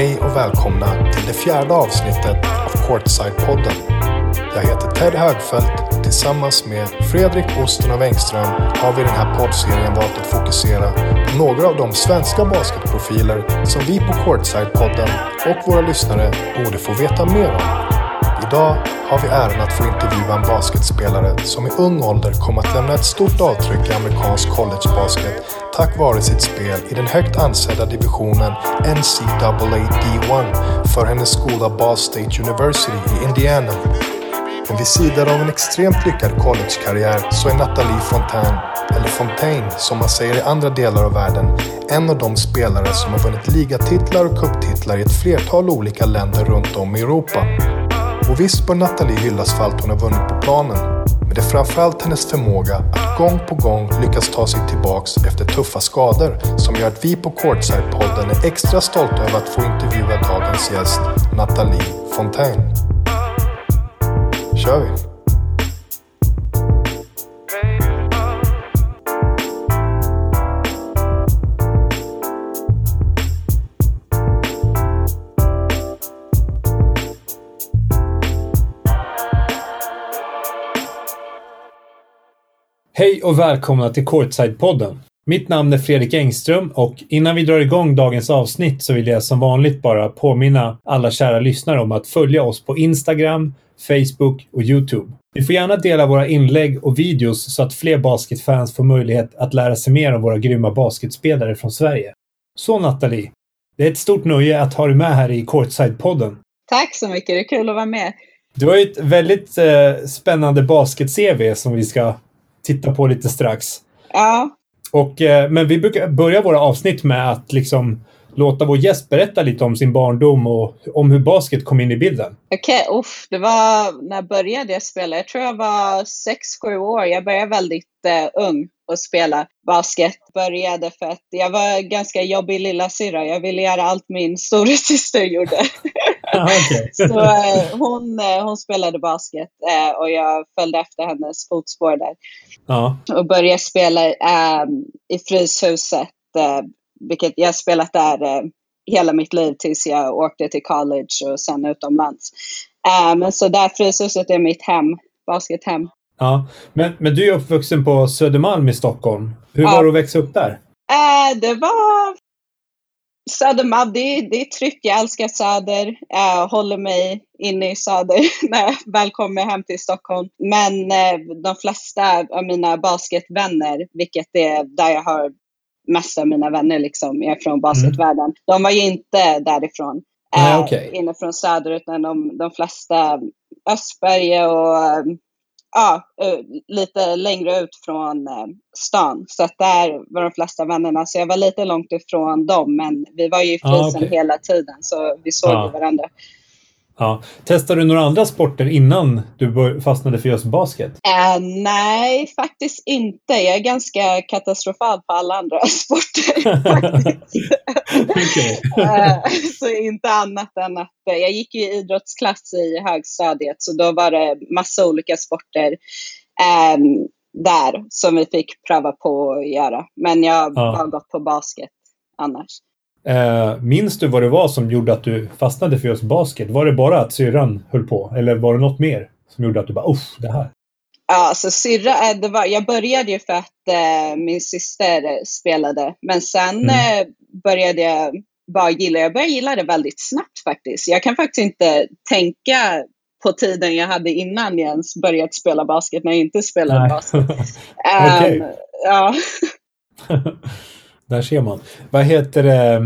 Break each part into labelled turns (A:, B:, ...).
A: Hej och välkomna till det fjärde avsnittet av Courtside-podden. Jag heter Ted Högfeldt och tillsammans med Fredrik Osten och Engström har vi i den här poddserien valt att fokusera på några av de svenska basketprofiler som vi på Courtside-podden och våra lyssnare borde få veta mer om. Idag har vi äran att få intervjua en basketspelare som i ung ålder kom att lämna ett stort avtryck i amerikansk collegebasket tack vare sitt spel i den högt ansedda divisionen NCAA D1 för hennes skola Ball State University i Indiana. Men vid sidan av en extremt lyckad collegekarriär så är Nathalie Fontaine, eller Fontaine som man säger i andra delar av världen, en av de spelare som har vunnit ligatitlar och cuptitlar i ett flertal olika länder runt om i Europa. Och visst bör Nathalie hyllas för allt hon har vunnit på planen. Men det är framförallt hennes förmåga att gång på gång lyckas ta sig tillbaks efter tuffa skador som gör att vi på Courtside-podden är extra stolta över att få intervjua dagens gäst, Nathalie Fontaine. kör vi!
B: Hej och välkomna till Courtside-podden. Mitt namn är Fredrik Engström och innan vi drar igång dagens avsnitt så vill jag som vanligt bara påminna alla kära lyssnare om att följa oss på Instagram, Facebook och Youtube. Ni får gärna dela våra inlägg och videos så att fler basketfans får möjlighet att lära sig mer om våra grymma basketspelare från Sverige. Så Nathalie, det är ett stort nöje att ha dig med här i Courtside-podden.
C: Tack så mycket, det är kul att vara med.
B: Du har ju ett väldigt eh, spännande basket-CV som vi ska titta på lite strax.
C: Ja.
B: Och, eh, men vi brukar börja våra avsnitt med att liksom låta vår gäst berätta lite om sin barndom och om hur basket kom in i bilden.
C: Okej, okay, det var när jag började spela. Jag tror jag var 6-7 år. Jag började väldigt uh, ung att spela basket. Började för att jag var ganska jobbig lilla syra. Jag ville göra allt min stora syster gjorde. Så uh, hon, uh, hon spelade basket och jag följde efter hennes fotspår där.
B: Ja.
C: Och började spela um, i Fryshuset vilket jag spelat där eh, hela mitt liv tills jag åkte till college och sen utomlands. Uh, men så där Fryshuset är mitt hem, baskethem.
B: Ja, men, men du är uppvuxen på Södermalm i Stockholm. Hur ja. var det att växa upp där?
C: Det var Södermalm, det, det är tryggt. Jag älskar Söder. Uh, håller mig inne i Söder när jag väl kommer hem till Stockholm. Men uh, de flesta av mina basketvänner, vilket är där jag har mest av mina vänner liksom är från basketvärlden. Mm. De var ju inte därifrån.
B: Nej, äh, okay.
C: Inifrån söder, utan de, de flesta Östberge och ja, eh, lite längre ut från eh, stan. Så att där var de flesta vännerna. Så jag var lite långt ifrån dem, men vi var ju i frysen ah, okay. hela tiden, så vi såg ah. varandra.
B: Ja. Testade du några andra sporter innan du fastnade för just basket?
C: Uh, nej, faktiskt inte. Jag är ganska katastrofal på alla andra sporter. uh, så inte annat än att uh, jag gick i idrottsklass i högstadiet så då var det massa olika sporter um, där som vi fick pröva på att göra. Men jag ja. har gått på basket annars.
B: Eh, minns du vad det var som gjorde att du fastnade för just basket? Var det bara att syrran höll på? Eller var det något mer som gjorde att du bara uff, det här?
C: Ja, alltså syrra, eh, det var, jag började ju för att eh, min syster spelade. Men sen mm. eh, började jag bara gilla, jag började gilla det väldigt snabbt faktiskt. Jag kan faktiskt inte tänka på tiden jag hade innan jag ens börjat spela basket när jag inte spelade Nej. basket. um, ja.
B: Där ser man. Vad heter det?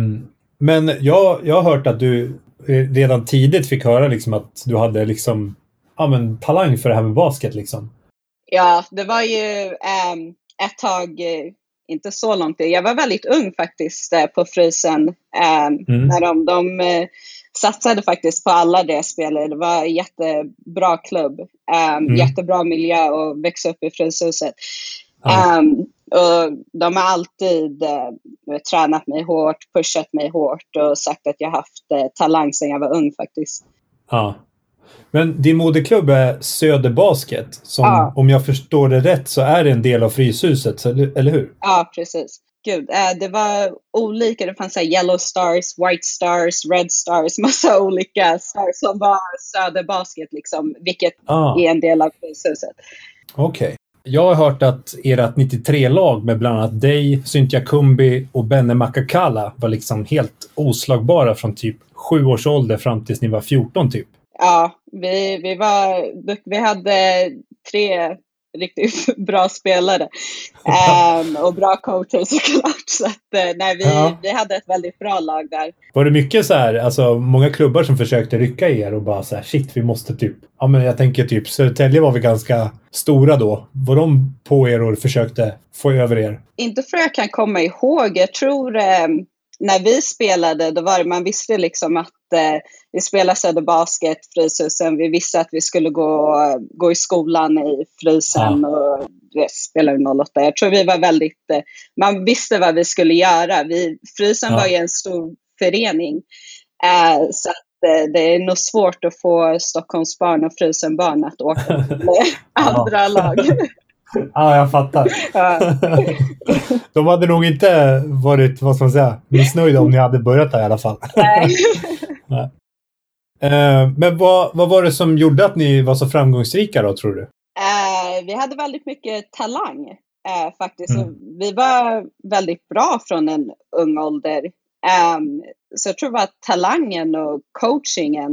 B: Men jag, jag har hört att du redan tidigt fick höra liksom att du hade liksom, ja, men, talang för det här med basket. Liksom.
C: Ja, det var ju um, ett tag, eh, inte så långt, jag var väldigt ung faktiskt eh, på Frysen. Um, mm. när de, de satsade faktiskt på alla deras spelare. Det var en jättebra klubb, um, mm. jättebra miljö att växa upp i Fryshuset. Um, och de har alltid eh, tränat mig hårt, pushat mig hårt och sagt att jag haft eh, talang sedan jag var ung faktiskt.
B: Ja. Men din moderklubb är Söder Basket. Som, ja. Om jag förstår det rätt så är det en del av Fryshuset, eller hur?
C: Ja, precis. gud, äh, det var olika. Det fanns så yellow stars, white stars, red stars, massa olika stars som var Söderbasket, liksom, vilket ah. är en del av polishuset.
B: Okej. Okay. Jag har hört att ert 93-lag med bland annat dig, Cynthia Kumbi och Benne Makakala var liksom helt oslagbara från typ sju års ålder fram tills ni var 14 typ.
C: Ja, vi, vi, var, vi hade tre riktigt bra spelare. Um, och bra coacher såklart. Så att, uh, nej, vi, ja. vi hade ett väldigt bra lag där.
B: Var det mycket så här, alltså många klubbar som försökte rycka er och bara så här, shit, vi måste typ, ja men jag tänker typ Södertälje var vi ganska stora då. Var de på er och försökte få över er?
C: Inte för jag kan komma ihåg. Jag tror um, när vi spelade, då var det, man visste liksom att eh, vi spelade Söderbasket, Fryshusen. Vi visste att vi skulle gå, gå i skolan i Frysen ja. och det spelade 08. Jag tror vi var väldigt, eh, man visste vad vi skulle göra. Vi, Frysen ja. var ju en stor förening. Eh, så att, eh, det är nog svårt att få Stockholmsbarn och Frysenbarn att åka med andra lag.
B: Ja, jag fattar. De hade nog inte varit, vad ska man säga, missnöjda om ni hade börjat där i alla fall. Nej. Eh, men vad, vad var det som gjorde att ni var så framgångsrika då, tror du?
C: Uh, vi hade väldigt mycket talang uh, faktiskt. Mm. Vi var väldigt bra från en ung ålder. Um, så jag tror det var talangen och coachingen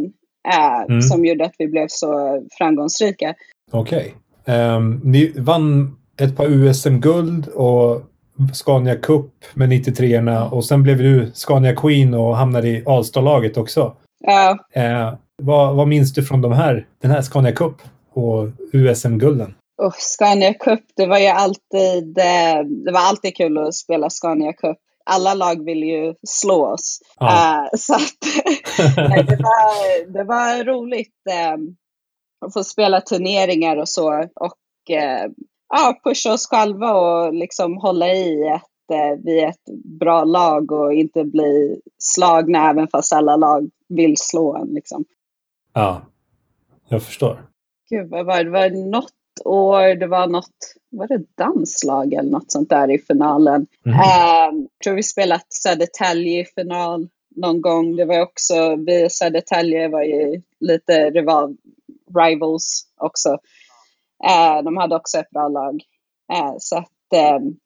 C: uh, mm. som gjorde att vi blev så framgångsrika.
B: Okej. Okay. Ehm, ni vann ett par USM-guld och Scania Cup med 93orna och sen blev du Scania Queen och hamnade i Alstad-laget också.
C: Ja.
B: Eh, vad, vad minns du från de här, den här Scania Cup och USM-gulden?
C: Oh, Scania Cup, det var ju alltid, eh, det var alltid kul att spela Scania Cup. Alla lag ville ju slå oss. Ja. Uh, så att, det, var, det var roligt um, att få spela turneringar och så. Och uh, ja, pusha oss själva och liksom hålla i att uh, vi är ett bra lag och inte bli slagna även fast alla lag vill slå en. Liksom.
B: Ja, jag förstår.
C: Gud, vad var det? det var något år, det var något, var det danslag eller något sånt där i finalen. Mm. Uh, tror vi spelat Södertälje i final någon gång. Det var också, vi Södertälje var ju lite rival, rivals också. Uh, de hade också ett bra lag. Uh, så att, um,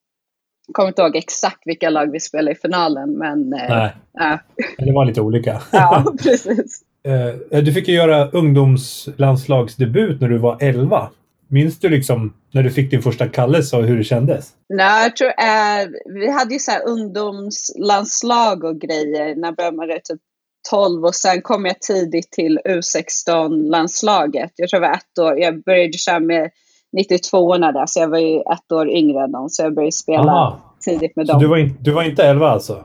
C: kommer inte ihåg exakt vilka lag vi spelade i finalen, men...
B: Eh, Nej. Äh. Det var lite olika.
C: ja, precis.
B: Eh, du fick ju göra ungdomslandslagsdebut när du var 11. Minns du liksom när du fick din första kallelse och hur det kändes?
C: Nej, jag tror äh, vi hade ju så här ungdomslandslag och grejer när jag började typ 12 och sen kom jag tidigt till U16-landslaget. Jag tror det var ett år. Jag började köra med 92 där, så jag var ju ett år yngre än dem. Så jag började spela Aha. tidigt med dem.
B: Så du var, in, du var inte 11 alltså?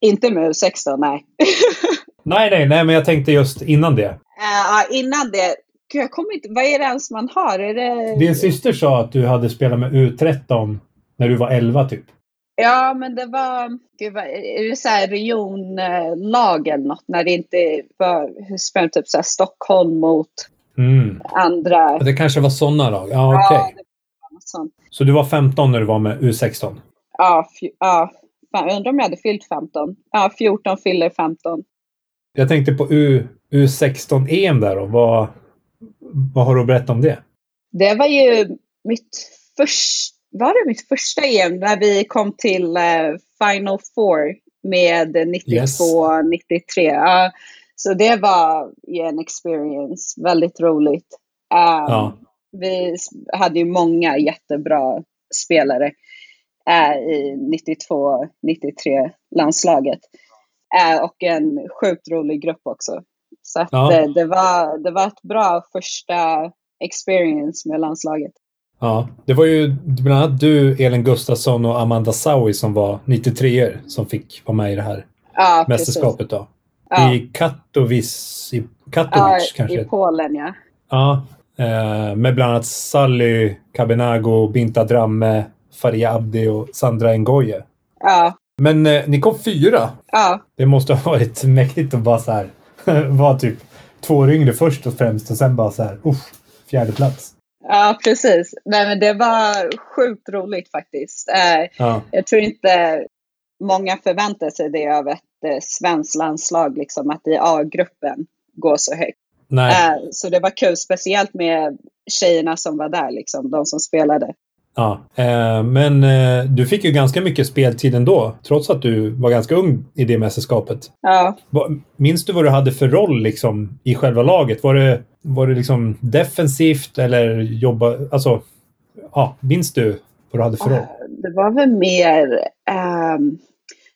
C: Inte med U16, nej.
B: nej, nej, nej, men jag tänkte just innan det.
C: Ja, uh, innan det. jag kommer inte... Vad är det ens man har? Är det...
B: Din syster sa att du hade spelat med U13 när du var 11 typ.
C: Ja, men det var, gud, vad, är det så här regionlag eller något? När det inte var, hur spelar typ så Stockholm mot Mm. Andra...
B: Det kanske var sådana lag? Ja, okej. Okay. Så du var 15 när du var med U16?
C: Ja, ja. jag undrar om jag hade fyllt 15. Ja, 14 fyller 15.
B: Jag tänkte på U, U16-EM där då. Vad, vad har du att berätta om det?
C: Det var ju mitt första var det mitt första EM när vi kom till uh, Final Four med 92-93. Yes. Uh, så det var ju en experience, väldigt roligt. Um, ja. Vi hade ju många jättebra spelare uh, i 92-93 landslaget. Uh, och en sjukt rolig grupp också. Så att, ja. det, det, var, det var ett bra första experience med landslaget.
B: Ja, det var ju bland annat du, Elin Gustafsson och Amanda Saui som var 93 som fick vara med i det här ja, mästerskapet. Då. Ja. I Katowice, i Katowice ja, kanske?
C: i Polen ja.
B: Ja, eh, med bland annat Sally Kabenago, Binta Dramme, Faria Abdi och Sandra Ngoye.
C: Ja.
B: Men eh, ni kom fyra.
C: Ja.
B: Det måste ha varit mäktigt att bara så här vara typ två år yngre först och främst och sen bara så här, uff, fjärde plats.
C: Ja, precis. Nej, men det var sjukt roligt faktiskt. Eh, ja. Jag tror inte många förväntar sig det av ett eh, svenskt landslag, liksom, att i A-gruppen går så högt. Eh, så det var kul, speciellt med tjejerna som var där, liksom, de som spelade.
B: Ja, eh, men eh, du fick ju ganska mycket speltid ändå, trots att du var ganska ung i det mästerskapet.
C: Ja.
B: Minns du vad du hade för roll liksom, i själva laget? Var det, var det liksom defensivt eller jobba... Alltså, ja, minns du vad du hade för roll? Uh,
C: det var väl mer... Um,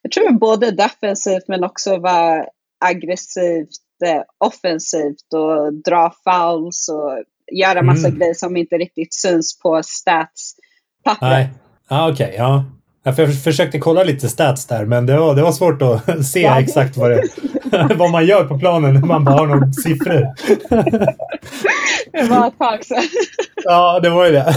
C: jag tror både defensivt men också var aggressivt eh, offensivt och dra fouls och göra massa mm. grejer som inte riktigt syns på stats pappret. Nej.
B: Ah, Okej, okay, ja. Jag försökte kolla lite stats där, men det var, det var svårt att se ja. exakt vad, det, vad man gör på planen när man bara har några siffror.
C: det var ett tag sedan.
B: Ja, det var ju det.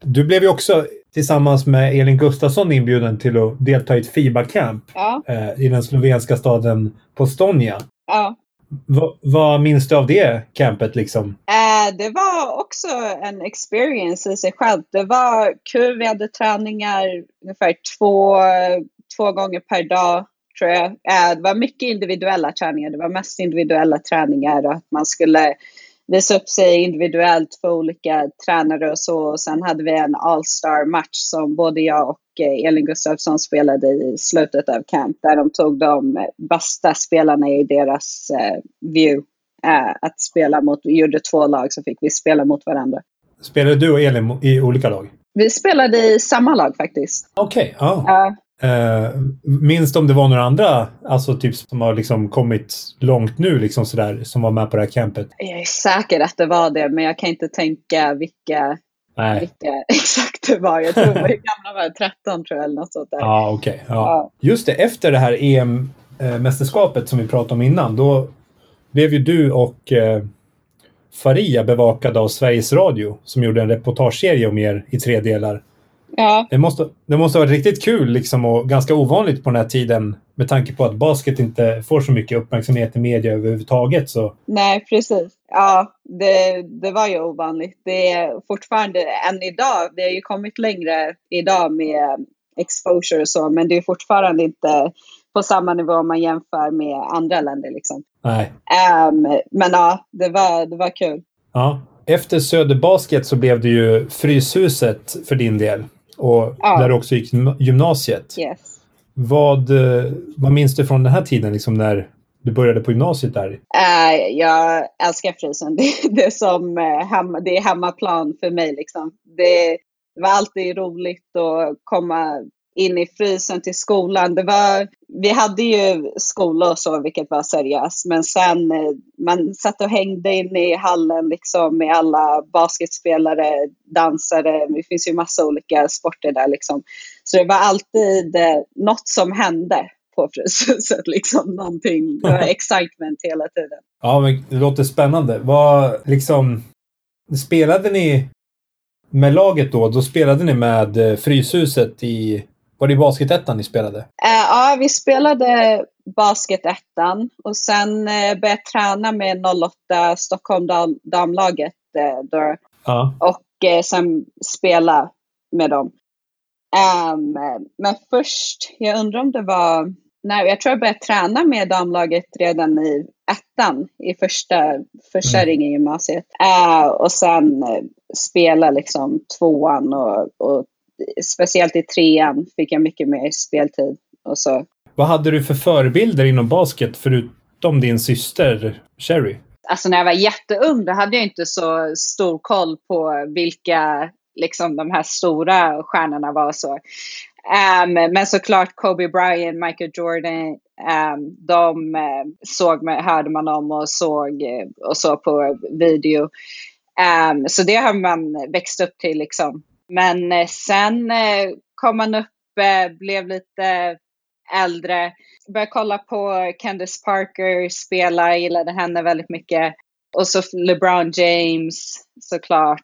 B: Du blev ju också tillsammans med Elin Gustafsson inbjuden till att delta i ett FIBA-camp
C: ja.
B: Eh, i den slovenska staden Postonia.
C: Ja.
B: Vad minns du av det campet liksom?
C: Eh, det var också en experience i sig själv. Det var kul, vi hade träningar ungefär två, två gånger per dag tror jag. Eh, det var mycket individuella träningar, det var mest individuella träningar och att man skulle visa upp sig individuellt för olika tränare och så. Och sen hade vi en All-star-match som både jag och eh, Elin Gustafsson spelade i slutet av camp där de tog de bästa spelarna i deras uh, view uh, att spela mot. Vi gjorde två lag så fick vi spela mot varandra.
B: Spelade du och Elin i olika lag?
C: Vi spelade i samma lag faktiskt.
B: Okej, okay, ja. Minns du om det var några andra, alltså typ som har liksom kommit långt nu, liksom sådär, som var med på det här campet?
C: Jag är säker att det var det, men jag kan inte tänka vilka, Nej. vilka exakt det var. Jag tror, hur gamla var jag? 13 tror jag, eller något sånt där.
B: Ah, okay. Ja, ja. Just det, efter det här EM-mästerskapet som vi pratade om innan, då blev ju du och eh, Faria bevakade av Sveriges Radio som gjorde en reportageserie om er i tre delar.
C: Ja.
B: Det, måste, det måste ha varit riktigt kul liksom, och ganska ovanligt på den här tiden med tanke på att basket inte får så mycket uppmärksamhet i media överhuvudtaget. Så.
C: Nej, precis. Ja, det, det var ju ovanligt. Det är fortfarande, än idag, det har ju kommit längre idag med exposure och så, men det är fortfarande inte på samma nivå om man jämför med andra länder. Liksom.
B: Nej.
C: Um, men ja, det var, det var kul.
B: Ja. Efter Söderbasket så blev det ju Fryshuset för din del. Och ja. där du också gick gymnasiet.
C: Yes.
B: Vad, eh, vad minns du från den här tiden, liksom när du började på gymnasiet där?
C: Uh, jag älskar frysen. Det, det, är som, uh, hemma, det är hemmaplan för mig. Liksom. Det, det var alltid roligt att komma in i frysen till skolan. Det var, vi hade ju skola och så, vilket var seriöst. Men sen, eh, man satt och hängde in i hallen liksom med alla basketspelare, dansare. Det finns ju massa olika sporter där liksom. Så det var alltid eh, något som hände på Fryshuset. Liksom någonting, det var excitement hela tiden.
B: Ja, men det låter spännande. Vad, liksom, spelade ni med laget då? Då spelade ni med eh, Fryshuset i var det i Basketettan ni spelade? Uh,
C: ja, vi spelade Basketettan och sen uh, började jag träna med 08 Stockholm dam damlaget uh, då.
B: Uh.
C: Och sen spela med dem. Um, men först, jag undrar om det var, nej, jag tror jag började träna med damlaget redan i ettan i första, första mm. ringen gymnasiet. Uh, och sen uh, spela liksom tvåan och, och speciellt i trean fick jag mycket mer speltid. Och så.
B: Vad hade du för förebilder inom basket förutom din syster Sherry?
C: Alltså när jag var jätteung då hade jag inte så stor koll på vilka liksom de här stora stjärnorna var. så. Um, men såklart Kobe Bryant, Michael Jordan, um, de uh, såg hörde man om och såg uh, och så på video. Um, så det har man växt upp till liksom. Men eh, sen eh, kom man upp, eh, blev lite äldre, började kolla på Candice Parker spela, gillade henne väldigt mycket. Och så LeBron James såklart.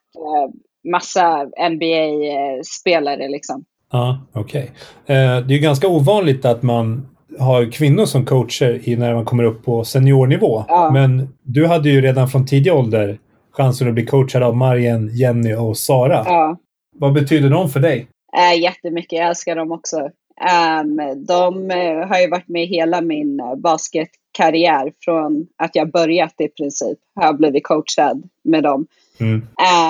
C: Massa NBA-spelare liksom.
B: Ja, okej. Okay. Det är ganska ovanligt att man har kvinnor som coacher när man kommer upp på seniornivå.
C: Ja.
B: Men du hade ju redan från tidig ålder chansen att bli coachad av Marian, Jenny och Sara.
C: Ja.
B: Vad betyder de för dig?
C: Äh, jättemycket, jag älskar dem också. Um, de uh, har ju varit med hela min uh, basketkarriär från att jag börjat i princip. Har jag blivit coachad med dem. Mm.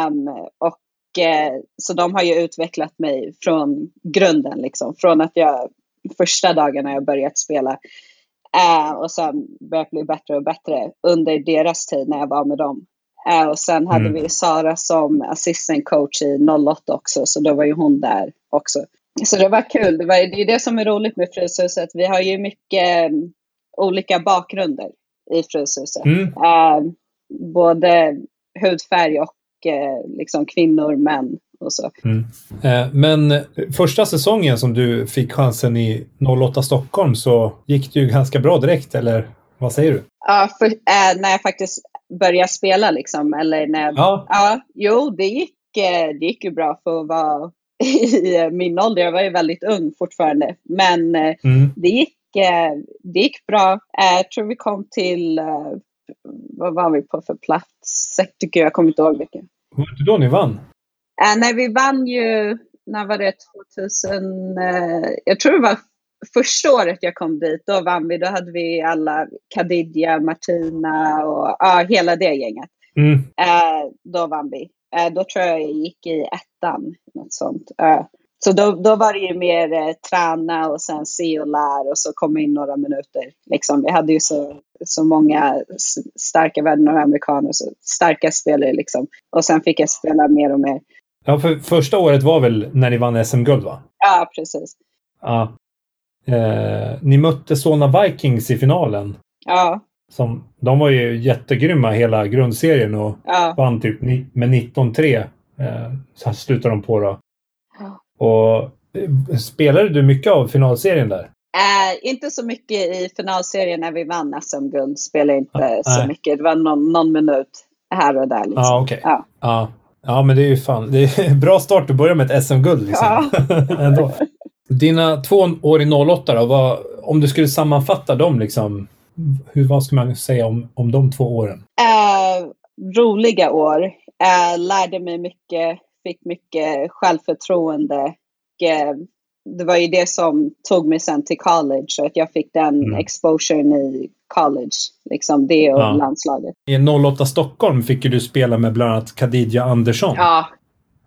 C: Um, och uh, så de har ju utvecklat mig från grunden liksom. Från att jag första dagarna jag börjat spela Uh, och sen börjat bli bättre och bättre under deras tid när jag var med dem. Uh, och sen hade mm. vi Sara som assistant coach i 08 också, så då var ju hon där också. Så det var kul. Det, var, det är det som är roligt med Fryshuset. Vi har ju mycket um, olika bakgrunder i Fryshuset. Mm. Uh, både hudfärg och liksom kvinnor, män och så. Mm.
B: Eh, men första säsongen som du fick chansen i 08 Stockholm så gick det ju ganska bra direkt, eller vad säger du?
C: Ja, för, äh, när jag faktiskt började spela liksom, eller när... Ja. ja jo, det gick, eh, det gick ju bra för att vara i min ålder. Jag var ju väldigt ung fortfarande, men mm. det, gick, det gick bra. Jag tror vi kom till, vad var vi på för plats? Tycker jag, jag kommer inte ihåg vilken.
B: Var det då ni vann?
C: Äh, nej, vi vann ju, när var det, 2000, eh, jag tror det var första året jag kom dit, då vann vi. Då hade vi alla, Kadidja, Martina och ja, hela det gänget. Mm. Eh, då vann vi. Eh, då tror jag jag gick i ettan, något sånt. Eh, så då, då var det ju mer eh, träna och sen se och lära och så komma in några minuter. Liksom, vi hade ju så, så många starka vänner och amerikaner, så starka spelare liksom. Och sen fick jag spela mer och mer.
B: Ja, för första året var väl när ni vann SM-guld, va?
C: Ja, precis.
B: Ja. Eh, ni mötte Solna Vikings i finalen.
C: Ja.
B: Som, de var ju jättegrymma hela grundserien och ja. vann typ med 19-3. Eh, så slutade de på då. Ja. Och eh, Spelade du mycket av finalserien där?
C: Äh, inte så mycket i finalserien när vi vann SM-guld. Spelade inte ah, så mycket. Det var någon, någon minut här och där. Liksom.
B: Ah, okay. ja, ah. Ja, men det är ju fan, det är bra start att börja med ett SM-guld. Liksom. Ja. Ändå. Dina två år i 08 då, vad, om du skulle sammanfatta dem, liksom, hur, vad ska man säga om, om de två åren?
C: Uh, roliga år. Uh, lärde mig mycket, fick mycket självförtroende. Uh, det var ju det som tog mig sen till college, så att jag fick den mm. exposuren i college. Liksom det och ja. landslaget.
B: I 08 Stockholm fick ju du spela med bland annat Khadija Andersson.
C: Ja.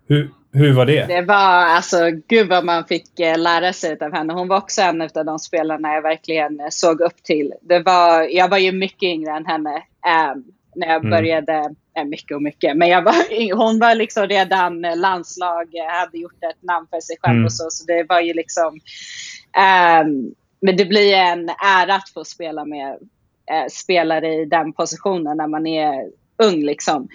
B: Hur, hur var det?
C: Det var alltså, gud vad man fick eh, lära sig av henne. Hon var också en av de spelarna jag verkligen eh, såg upp till. Det var, jag var ju mycket yngre än henne eh, när jag mm. började, eh, mycket och mycket, men jag var, hon var liksom redan landslag, hade gjort ett namn för sig själv mm. och så, så det var ju liksom eh, men det blir en ära att få spela med spelare i den positionen när man är ung. Liksom.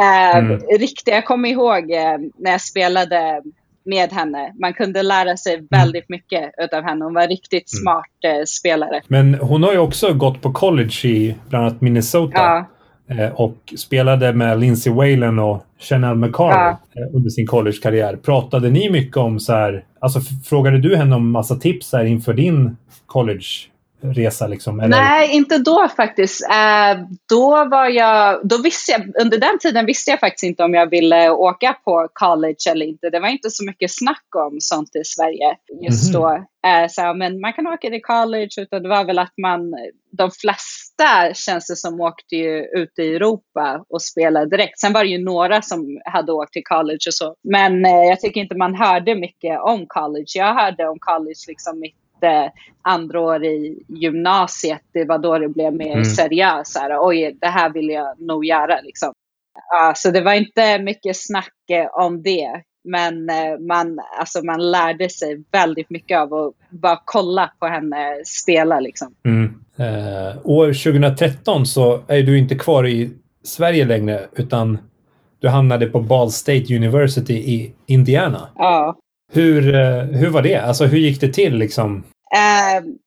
C: Eh, mm. Riktigt, jag kommer ihåg eh, när jag spelade med henne. Man kunde lära sig mm. väldigt mycket av henne. Hon var riktigt mm. smart eh, spelare.
B: Men hon har ju också gått på college i bland annat Minnesota. Ja. Eh, och spelade med Lindsey Whalen och Chanel McCarr ja. Eh, under sin collegekarriär. Pratade ni mycket om så här, alltså frågade du henne om massa tips här inför din college resa? Liksom,
C: eller? Nej, inte då faktiskt. Uh, då var jag, då visste jag, under den tiden visste jag faktiskt inte om jag ville åka på college eller inte. Det var inte så mycket snack om sånt i Sverige just mm -hmm. då. Uh, så, men man kan åka till college, utan det var väl att man, de flesta känns det som åkte ju ut i Europa och spelade direkt. Sen var det ju några som hade åkt till college och så. Men uh, jag tycker inte man hörde mycket om college. Jag hörde om college liksom mitt andra år i gymnasiet, det var då det blev mer mm. seriöst. Oj, det här vill jag nog göra. Liksom. Uh, så det var inte mycket snack eh, om det. Men uh, man, alltså, man lärde sig väldigt mycket av att bara kolla på henne spela. Liksom.
B: Mm. Uh, år 2013 så är du inte kvar i Sverige längre utan du hamnade på Ball State University i Indiana.
C: Ja.
B: Hur, eh, hur var det? Alltså hur gick det till liksom?
C: Uh,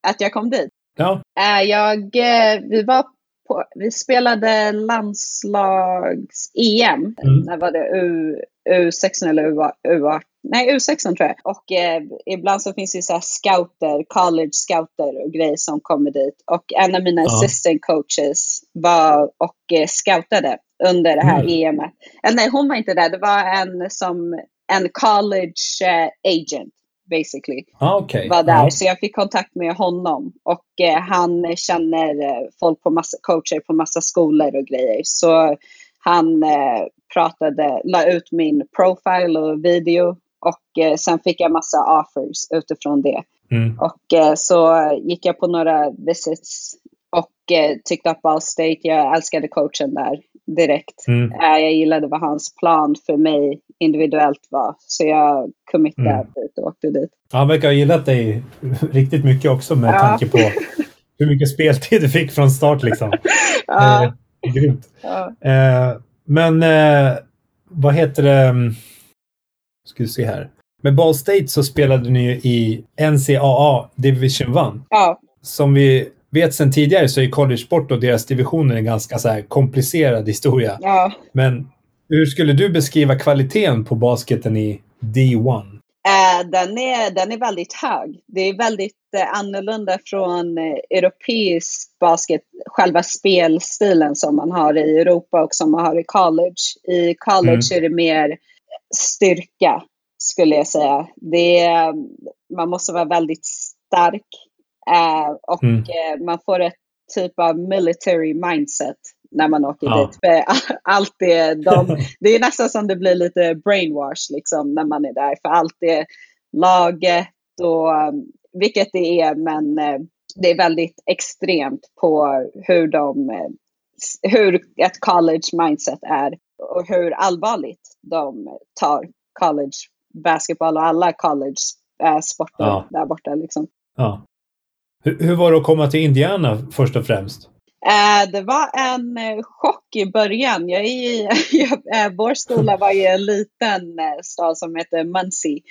C: att jag kom dit?
B: Ja.
C: Uh, jag, uh, vi var på, vi spelade landslags-EM. Mm. När var det? U, U16 eller U, U18? Nej, U16 tror jag. Och eh, ibland så finns det så scouter, college scouter och grejer som kommer dit. Och en av mina ja. assistant coaches var och eh, scoutade under det här mm. EMet. Eller nej, hon var inte där. Det var en som en college uh, agent basically.
B: Ah, okay.
C: Var där.
B: Ah.
C: Så jag fick kontakt med honom. Och eh, han känner eh, folk på massa, coacher på massa skolor och grejer. Så han eh, pratade, la ut min profile och video. Och eh, sen fick jag massa offers utifrån det.
B: Mm.
C: Och eh, så gick jag på några visits och eh, tyckte att Ball State, jag älskade coachen där direkt.
B: Mm.
C: Eh, jag gillade vad hans plan för mig individuellt var. Så jag committade
B: Mm.
C: dit och åkte dit.
B: Han verkar ha gillat dig riktigt mycket också med
C: Ja.
B: tanke på hur mycket speltid du fick från start liksom.
C: Ja,
B: Eh, grymt.
C: ja.
B: Eh, men eh, vad heter det? mm, Ska vi se här. Med Ball State så spelade ni ju i NCAA Division 1.
C: ja.
B: Som vi vet sedan tidigare så är college-sport och deras divisioner en ganska så här komplicerad historia.
C: ja.
B: Men hur skulle du beskriva kvaliteten på basketen i D1?
C: Eh, den, är, den är väldigt hög. Det är väldigt eh, annorlunda från eh, europeisk basket, själva spelstilen som man har i Europa och som man har i college. I college är det mer styrka, skulle jag säga. Det är, man måste vara väldigt stark eh, och
B: Mm.
C: eh, man får ett typ av military mindset när man åker
B: Ja.
C: dit. För allt det, de, det är nästan som det blir lite brainwash liksom när man är där. För allt det laget och um, vilket det är, men eh, det är väldigt extremt på hur de hur ett college mindset är och hur allvarligt de tar college basketball och alla college sporter
B: Ja.
C: där borta. Liksom.
B: Ja. Hur, hur var det att komma till Indiana först och främst?
C: Eh, det var en eh, chock i början. Jag i, jag, eh, vår skola var i en liten stad som heter Muncie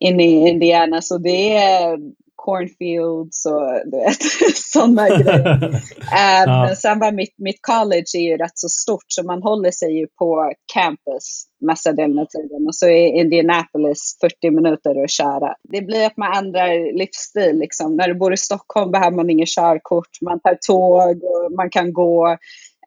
C: inne i Indiana. Så det är cornfields och du vet, sådana grejer. Eh,
B: Ja.
C: Sen var mitt, mitt college är ju rätt så stort så man håller sig ju på campus mesta delen av tiden. Och så är Indianapolis 40 minuter att köra. Det blir att man ändrar livsstil. Liksom. När du bor i Stockholm behöver man inget körkort. Man tar tåg och man kan gå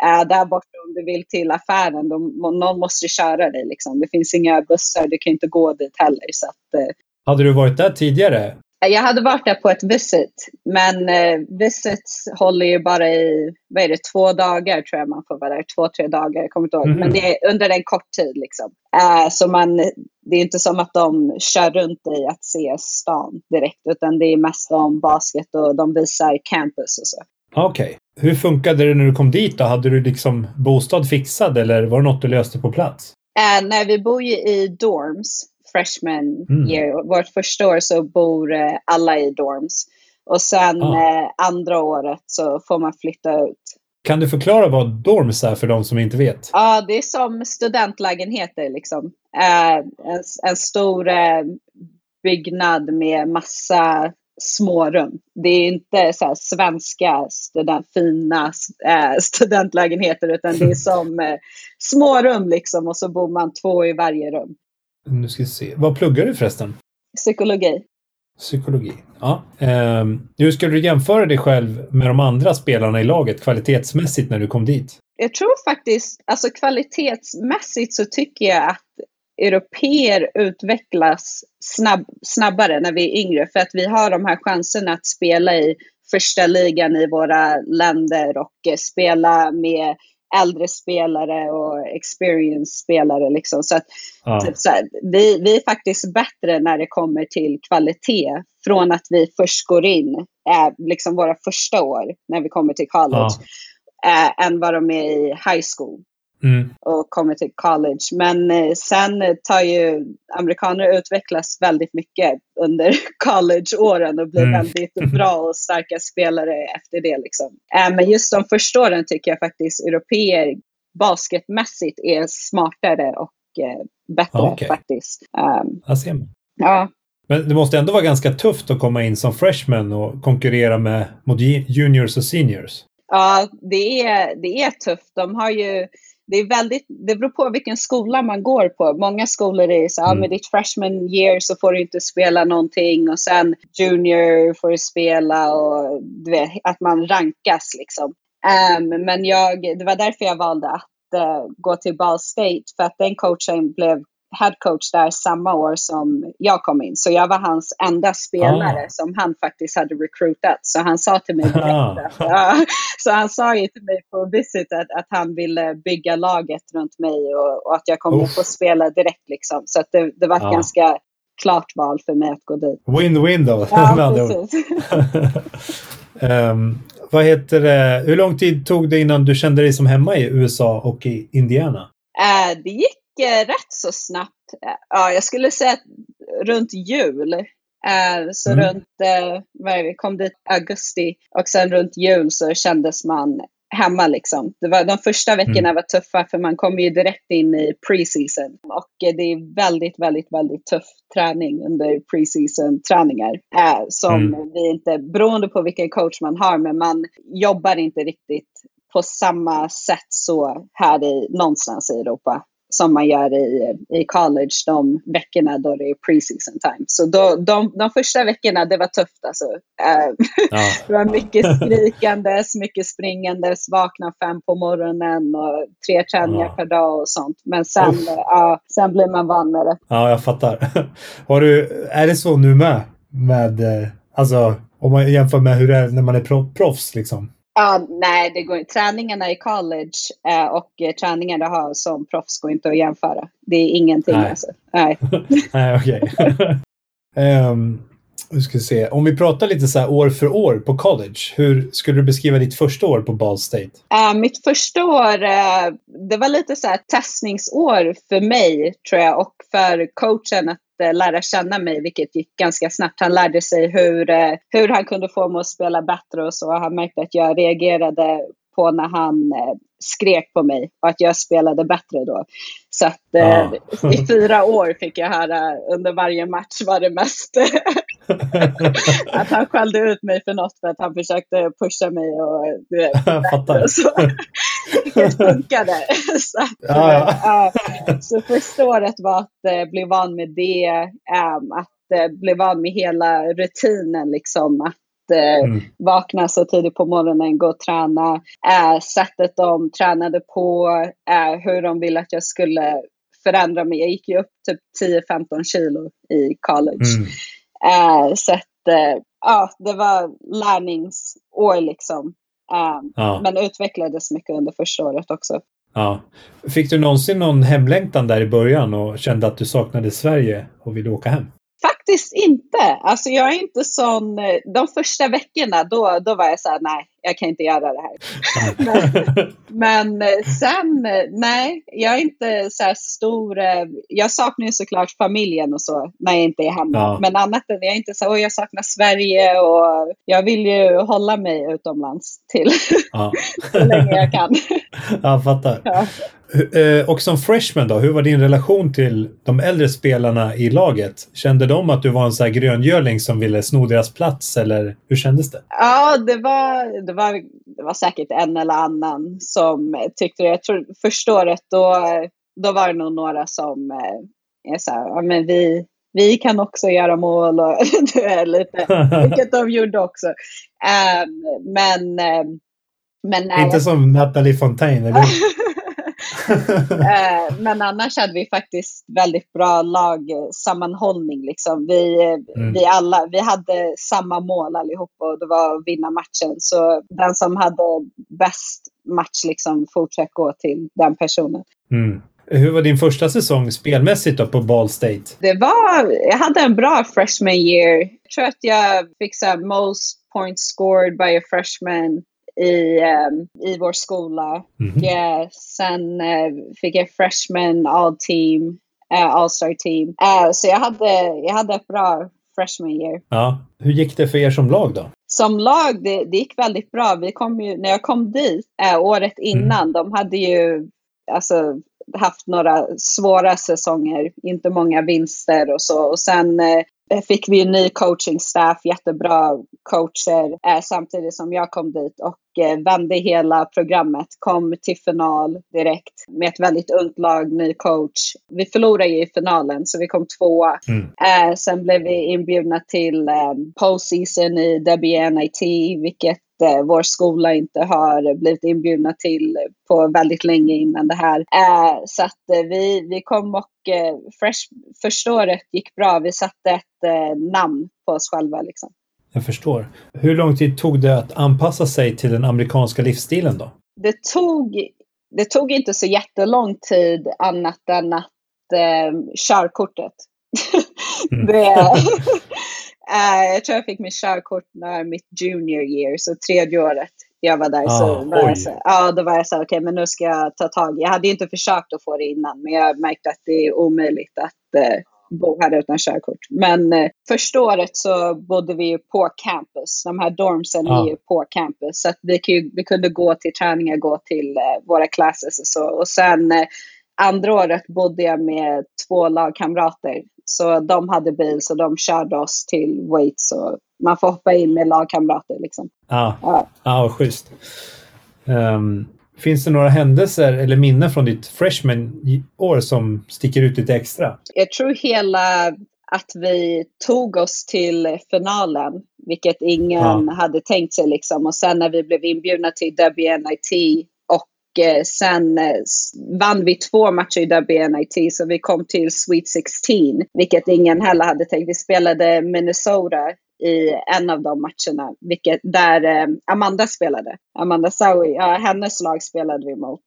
C: eh, där borta om du vill till affären. Då, någon måste köra dig. Liksom. Det finns inga bussar, du kan inte gå dit heller. Så att, eh,
B: Hade du varit där tidigare?
C: Jag hade varit där på ett visit, men eh, visits håller ju bara i, vad är det, två dagar tror jag man får vara där. Två, tre dagar, jag kommer inte ihåg.
B: Mhm.
C: Men det är under en kort tid liksom. Eh, så man, det är inte som att de kör runt i att se stan direkt, utan det är mest om basket och de visar campus och så.
B: Okej. Hur funkade det när du kom dit då? Hade du liksom bostad fixad eller var det något du löste på plats?
C: Eh, när vi bor ju i dorms, freshman
B: Mm.
C: year, vårt första år så bor eh, alla i dorms. Och sen
B: Ah.
C: eh, andra året så får man flytta ut.
B: Kan du förklara vad dorms är för de som inte vet?
C: Ja, det är som studentlägenheter liksom. Eh, en, en stor byggnad med massa smårum. Det är inte så svenska student, fina eh, studentlägenheter utan det är som eh, smårum liksom och så bor man två i varje rum.
B: Nu ska vi se. Vad pluggar du förresten?
C: Psykologi.
B: Psykologi. Ja. Ehm, hur skulle du jämföra dig själv med de andra spelarna i laget kvalitetsmässigt när du kom dit?
C: Jag tror faktiskt, alltså kvalitetsmässigt så tycker jag att europeer utvecklas snabb, snabbare när vi är yngre för att vi har de här chanserna att spela i första ligan i våra länder och eh, spela med äldre spelare och experience-spelare. Liksom. Så att,
B: Ja.
C: typ så här, vi, vi är faktiskt bättre när det kommer till kvalitet från att vi först går in, eh, liksom våra första år när vi kommer till college, eh, än vad de är i high school
B: Mm.
C: och kommer till college. Men eh, sen eh, tar ju amerikaner utvecklas väldigt mycket under collegeåren och blir
B: Mm.
C: väldigt bra och starka spelare efter det. Liksom. Eh, men just de första åren tycker jag faktiskt europeer basketmässigt är smartare och eh, bättre
B: Ja, okej.
C: faktiskt. Um,
B: Där ser man.
C: ja,
B: Men det måste ändå vara ganska tufft att komma in som freshman och konkurrera med, mot ju- juniors och seniors.
C: Ja, det är, det är tufft. De har ju, det, är väldigt, det beror på vilken skola man går på. Många skolor är så, ja,
B: Mm.
C: med ditt freshman year så får du inte spela någonting och sen junior får du spela och du vet, att man rankas liksom. Ehm, men jag, det var därför jag valde att eh, gå till Ball State för att den coachen blev head coach där samma år som jag kom in. Så jag var hans enda spelare ah. som han faktiskt hade recruitat. Så han sa till mig direkt ah. att, uh, så han sa ju till mig på visit att, att han ville bygga laget runt mig och, och att jag kommer få spela direkt liksom. Så att det, det var ett ah. ganska klart val för mig att gå dit.
B: Win-win då. Ja, precis. um, vad heter det? Hur lång tid tog det innan du kände dig som hemma i USA och i Indiana?
C: Uh, det gick rätt så snabbt. Uh, jag skulle säga runt jul. Uh, så mm. runt, vi kom dit augusti och sen runt jul så kändes man hemma liksom. Det var, de första veckorna mm. var tuffa för man kommer ju direkt in i preseason och det är väldigt, väldigt, väldigt tuff träning under preseason träningar äh, som mm. vi inte, beroende på vilken coach man har, men man jobbar inte riktigt på samma sätt så här i någonstans i Europa som man gör i, i college de veckorna då det är preseason time. Så då, de, de första veckorna, det var tufft alltså. Uh, ja. det var mycket skrikandes, mycket springandes, vakna fem på morgonen och tre träningar ja. per dag och sånt. Men sen, uh, sen blir man van med det.
B: Ja, jag fattar. Har du, är det så nu med? Med, eh, alltså, om man jämför med hur det är när man är proffs liksom?
C: Ja, nej, det går Träningarna i college eh, och eh, träningarna jag har som proffs går inte att jämföra. Det är ingenting nej. alltså. Nej,
B: nej okej. um, ska se. Om vi pratar lite så år för år på college. Hur skulle du beskriva ditt första år på Ball State?
C: Uh, mitt första år, uh, det var lite så här testningsår för mig tror jag och för coachen att lära känna mig, vilket gick ganska snabbt. Han lärde sig hur, hur han kunde få mig att spela bättre och så. Han märkte att jag reagerade på när han eh, skrek på mig och att jag spelade bättre då. Så att eh, ah. i fyra år fick jag höra under varje match var det mest att han skällde ut mig för något för att han försökte pusha mig och du
B: Fattar.
C: så. Vilket funkade. så, att, ah, uh, så första året var att uh, bli van med det, um, att uh, bli van med hela rutinen liksom. Att eh, mm. vakna så tidigt på morgonen, gå och träna. Eh, sättet de tränade på, eh, hur de ville att jag skulle förändra mig. Jag gick ju upp typ 10-15 kilo i college. Mm. Eh, så att, eh, ja, det var lärningsår liksom. Eh, ja. Men utvecklades mycket under första året också.
B: Ja. Fick du någonsin någon hemlängtan där i början och kände att du saknade Sverige och ville åka hem?
C: Faktiskt inte. Alltså jag är inte sån. Eh, de första veckorna då, då var jag så här, nej, jag kan inte göra det här. men, men, eh, sen, eh, nej, jag är inte så här stor. Jag saknar ju såklart familjen och så när jag inte är hemma. Ja. Men annat än jag är inte så, jag saknar Sverige och jag vill ju hålla mig utomlands till ja. så länge jag kan.
B: jag fattar. Ja. Och som freshman då, hur var din relation till de äldre spelarna i laget? Kände de att du var en sån här gröngöling som ville sno deras plats eller hur kändes det?
C: Ja, det var, det var, det var säkert en eller annan som tyckte det. Jag tror första året då, då var det nog några som eh, är så här, ja men vi, vi kan också göra mål och är lite, vilket de gjorde också. Um, men, um, men
B: nej. Inte som Nathalie Fontaine, eller
C: men annars hade vi faktiskt väldigt bra lagsammanhållning. Liksom. Vi, mm. vi, alla, vi hade samma mål allihop och det var att vinna matchen. Så den som hade bäst match liksom fortsatte gå till den personen.
B: Mm. Hur var din första säsong spelmässigt då på Ball State?
C: Det var, jag hade en bra freshman year. Jag tror att jag fick så most points scored by a freshman i, um, i vår skola. Mm -hmm. sen uh, fick jag freshman all team, uh, all star team. Så jag hade, jag hade ett bra freshman year.
B: Ja. Hur gick det för er som lag då?
C: Som lag, det, det gick väldigt bra. Vi kom ju, när jag kom dit året mm. innan, mm. de hade ju alltså, haft några svåra säsonger, inte många vinster och så. Och sen Eh, fick vi en ny coachingstaff, jättebra coacher eh, samtidigt som jag kom dit och eh, vände hela programmet. Kom till final direkt med ett väldigt ungt lag, ny coach. Vi förlorade ju i finalen så vi kom tvåa. Mm. Eh, sen blev vi inbjudna till eh, postseason i WNIT vilket eh, vår skola inte har blivit inbjudna till på väldigt länge innan det här. Eh, så att eh, vi, vi kom och eh, fresh, första året gick bra. Vi satte ett eh, namn på oss själva. Liksom.
B: Jag förstår. Hur lång tid tog det att anpassa sig till den amerikanska livsstilen då?
C: Det tog, det tog inte så jättelång tid annat än att eh, körkortet. Mm. det, äh, jag tror jag fick mitt körkort när mitt junior year, så tredje året jag var där. Ah, så var jag så, ja, då var jag så okej, okay, men nu ska jag ta tag i Jag hade inte försökt att få det innan, men jag märkte att det är omöjligt att eh, bo här utan körkort. Men eh, första året så bodde vi ju på campus. De här dormsen ah. är ju på campus. Så att vi, vi kunde gå till träningar, gå till eh, våra classes och så. Och sen eh, andra året bodde jag med två lagkamrater. Så de hade bil så de körde oss till weights och man får hoppa in med lagkamrater. Liksom.
B: Ah. Ja, ah, schysst. Um, finns det några händelser eller minnen från ditt freshman-år som sticker ut lite extra?
C: Jag tror hela att vi tog oss till finalen, vilket ingen ah. hade tänkt sig. Liksom. Och sen när vi blev inbjudna till WNIT Eh, sen eh, vann vi två matcher i WNIT så vi kom till Sweet 16, vilket ingen heller hade tänkt. Vi spelade Minnesota i en av de matcherna, vilket, där eh, Amanda spelade. Amanda Saui, ja, hennes lag spelade vi mot.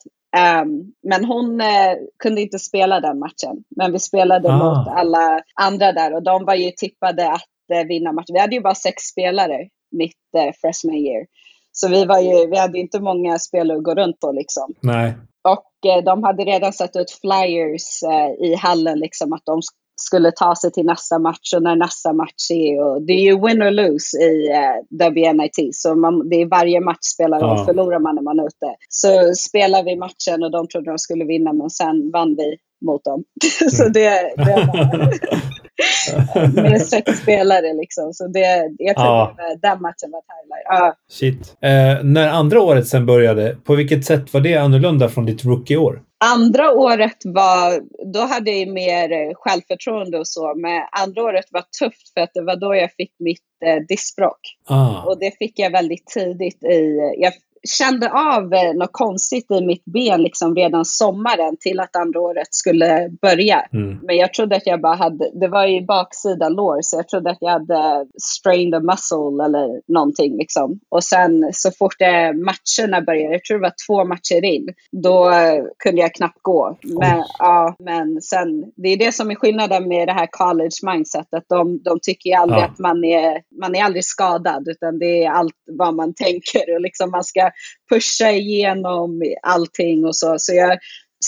C: Um, men hon uh, kunde inte spela den matchen. Men vi spelade ah. mot alla andra där och de var ju tippade att uh, vinna matchen. Vi hade ju bara sex spelare mitt uh, freshman year. Så vi, var ju, vi hade inte många spelare att gå runt på. Liksom.
B: Nej.
C: Och eh, de hade redan satt ut flyers eh, i hallen, liksom, att de skulle ta sig till nästa match och när nästa match är. Och det är ju win or lose i eh, WNIT, så man, det är varje match spelar roll. Ja. Förlorar man är man ute. Så spelar vi matchen och de trodde de skulle vinna, men sen vann vi mot dem. så det, det var med sex spelare liksom. Så det, jag tror ja. den matchen var highlight. Ja.
B: Shit. Eh, när andra året sen började, på vilket sätt var det annorlunda från ditt rookie-år?
C: Andra året var, då hade jag mer självförtroende och så, men andra året var tufft för att det var då jag fick mitt eh, diskbråck. Ah. Och det fick jag väldigt tidigt i, jag kände av eh, något konstigt i mitt ben liksom redan sommaren till att andra året skulle börja. Mm. Men jag trodde att jag bara hade, det var ju baksida lår, så jag trodde att jag hade strained a muscle eller någonting liksom. Och sen så fort det, matcherna började, jag tror det var två matcher in, då kunde jag knappt gå. Men, ja, men sen, det är det som är skillnaden med det här college mindsetet. De, de tycker ju aldrig ja. att man är, man är aldrig skadad, utan det är allt vad man tänker och liksom man ska pusha igenom allting och så. Så jag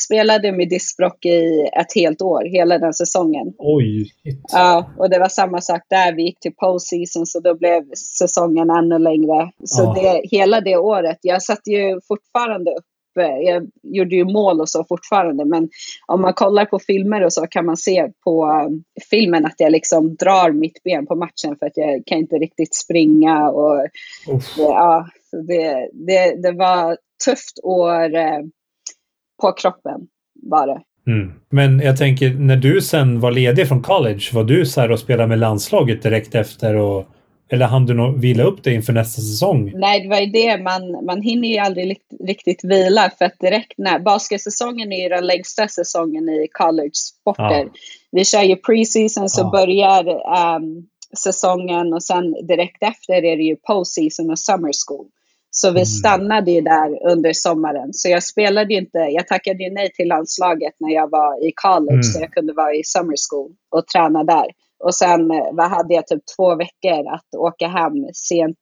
C: spelade med diskbråck i ett helt år, hela den säsongen.
B: Oj!
C: Ja, och det var samma sak där. Vi gick till postseason så då blev säsongen ännu längre. Så oh. det, hela det året, jag satt ju fortfarande upp jag gjorde ju mål och så fortfarande, men om man kollar på filmer och så kan man se på um, filmen att jag liksom drar mitt ben på matchen för att jag kan inte riktigt springa och Uff. ja, det, det, det var tufft år eh, på kroppen var det.
B: Mm. Men jag tänker, när du sen var ledig från college, var du så här och spelade med landslaget direkt efter? Och, eller hann du nog vila upp dig inför nästa säsong?
C: Nej, det var ju det. Man, man hinner ju aldrig riktigt vila för att direkt när basketsäsongen är ju den längsta säsongen i college-sporter. Ja. Vi kör ju preseason så ja. börjar um, säsongen och sen direkt efter är det ju postseason och summer school. Så vi mm. stannade ju där under sommaren. Så jag spelade ju inte, jag tackade ju nej till landslaget när jag var i college, mm. så jag kunde vara i summer school och träna där. Och sen eh, vad hade jag typ två veckor att åka hem sent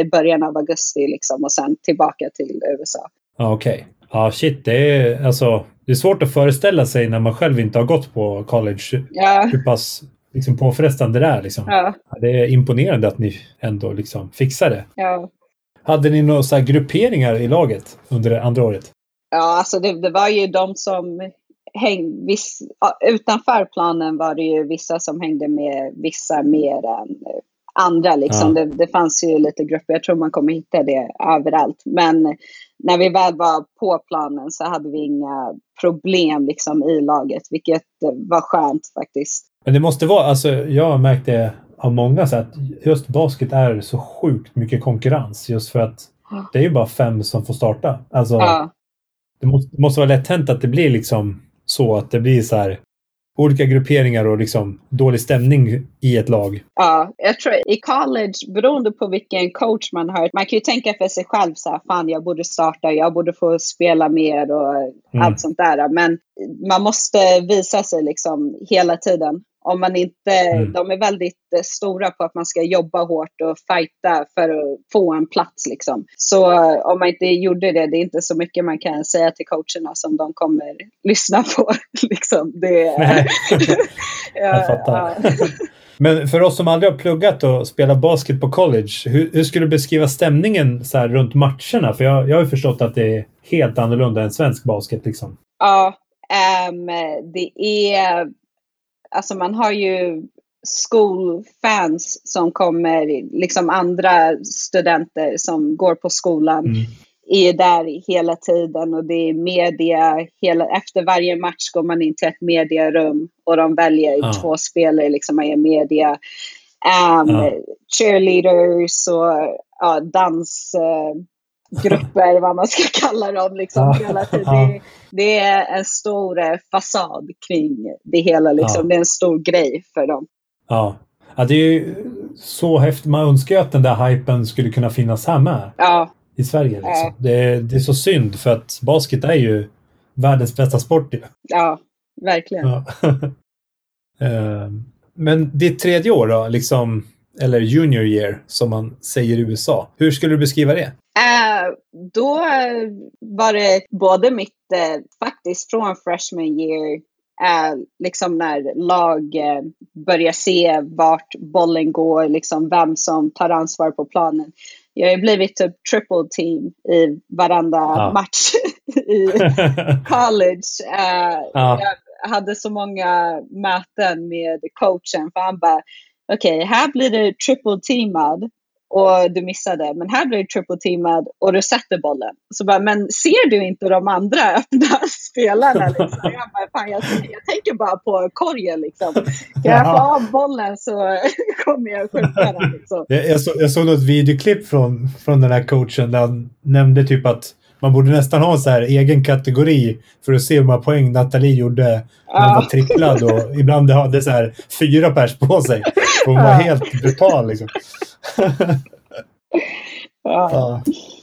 C: i början av augusti liksom, och sen tillbaka till USA.
B: Okej. Okay. Ja, shit. Det är, alltså, det är svårt att föreställa sig när man själv inte har gått på college ja. hur pass liksom, påfrestande det är. Liksom. Ja. Det är imponerande att ni ändå liksom, fixar det.
C: Ja.
B: Hade ni några så grupperingar i laget under det andra året?
C: Ja, alltså det, det var ju de som hängde, viss, utanför planen var det ju vissa som hängde med vissa mer än andra. Liksom. Ja. Det, det, fanns ju lite grupper, jag tror man kommer hitta det överallt. Men när vi väl var på planen så hade vi inga problem liksom, i laget, vilket var skönt faktiskt.
B: Men det måste vara, alltså jag har märkt det av många så att just basket är så sjukt mycket konkurrens just för att det är ju bara fem som får starta. Alltså, ja. det, måste, måste vara lätt hänt att det blir liksom så att det blir så här olika grupperingar och liksom dålig stämning i ett lag.
C: Ja, jag tror i college, beroende på vilken coach man har, man kan ju tänka för sig själv så här, fan jag borde starta, jag borde få spela mer och mm. allt sånt där. Men man måste visa sig liksom hela tiden. Om man inte, mm. De är väldigt eh, stora på att man ska jobba hårt och fighta för att få en plats. Liksom. Så eh, om man inte gjorde det, det är inte så mycket man kan säga till coacherna som de kommer lyssna på. liksom. det,
B: Nej. Jag fattar. Ja. Men för oss som aldrig har pluggat och spelat basket på college, hur, hur skulle du beskriva stämningen så runt matcherna? För jag, jag har förstått att det är helt annorlunda än svensk basket. Liksom.
C: Ja, um, det är alltså man har ju skolfans som kommer, liksom andra studenter som går på skolan. Mm är där hela tiden och det är media. Hela, efter varje match går man in till ett mediarum och de väljer ah. två spelare, liksom är media. Um, ah. Cheerleaders och ja, dansgrupper, uh, vad man ska kalla dem. Liksom, hela tiden. Det, det, är en stor uh, fasad kring det hela. Liksom. Det är en stor grej för dem.
B: Ja. Ja, det är ju så häftigt. Man önskar ju att den där hypen skulle kunna finnas här med.
C: Ja,
B: i Sverige. Liksom. Ja. Det, det, är så synd för att basket är ju världens bästa sport.
C: Ja, verkligen. Ja.
B: Eh, men ditt tredje år då, liksom, eller junior year som man säger i USA. Hur skulle du beskriva det?
C: Uh, då var det både mitt, uh, faktiskt från freshman year, uh, liksom när lag börjar se vart bollen går, liksom vem som tar ansvar på planen jag har blivit typ triple team i varenda ja. match i college. Ja. Jag hade så många möten med coachen för han bara okej, okay, här blir det triple teamad och du missade. Men här blir du triple teamad och du sätter bollen. Så bara, men ser du inte de andra öppna spelarna? Liksom? Jag, bara, fan, jag, jag tänker bara på korgen. Liksom. Kan jag få av bollen så kommer jag skjuta den. Liksom.
B: Jag, jag, så, jag såg något videoklipp från, från den här coachen där han nämnde typ att man borde nästan ha så här egen kategori för att se hur många poäng Nathalie gjorde när hon var tripplad. Och ibland hade så här fyra pers på sig. Hon var helt brutal liksom. ja.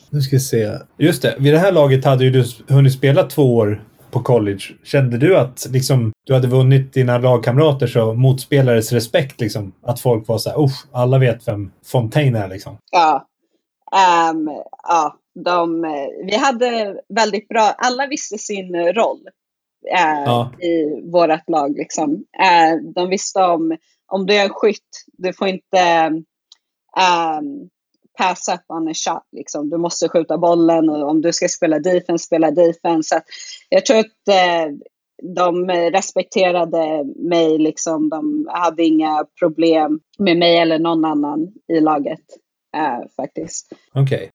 B: Nu ska vi se. Just det, vid det här laget hade ju du hunnit spela två år på college. Kände du att liksom, du hade vunnit dina lagkamraters och motspelares respekt? Liksom? Att folk var så här, alla vet vem Fontaine är liksom?
C: Ja. Um, ja, de, vi hade väldigt bra, alla visste sin roll uh, ja. i vårt lag. Liksom. Uh, de visste om, om du är en skytt, du får inte um, pass up on a shot. Liksom. Du måste skjuta bollen och om du ska spela defense, spela defense. Så jag tror att eh, de respekterade mig. Liksom. De hade inga problem med mig eller någon annan i laget eh, faktiskt.
B: Okej. Okay.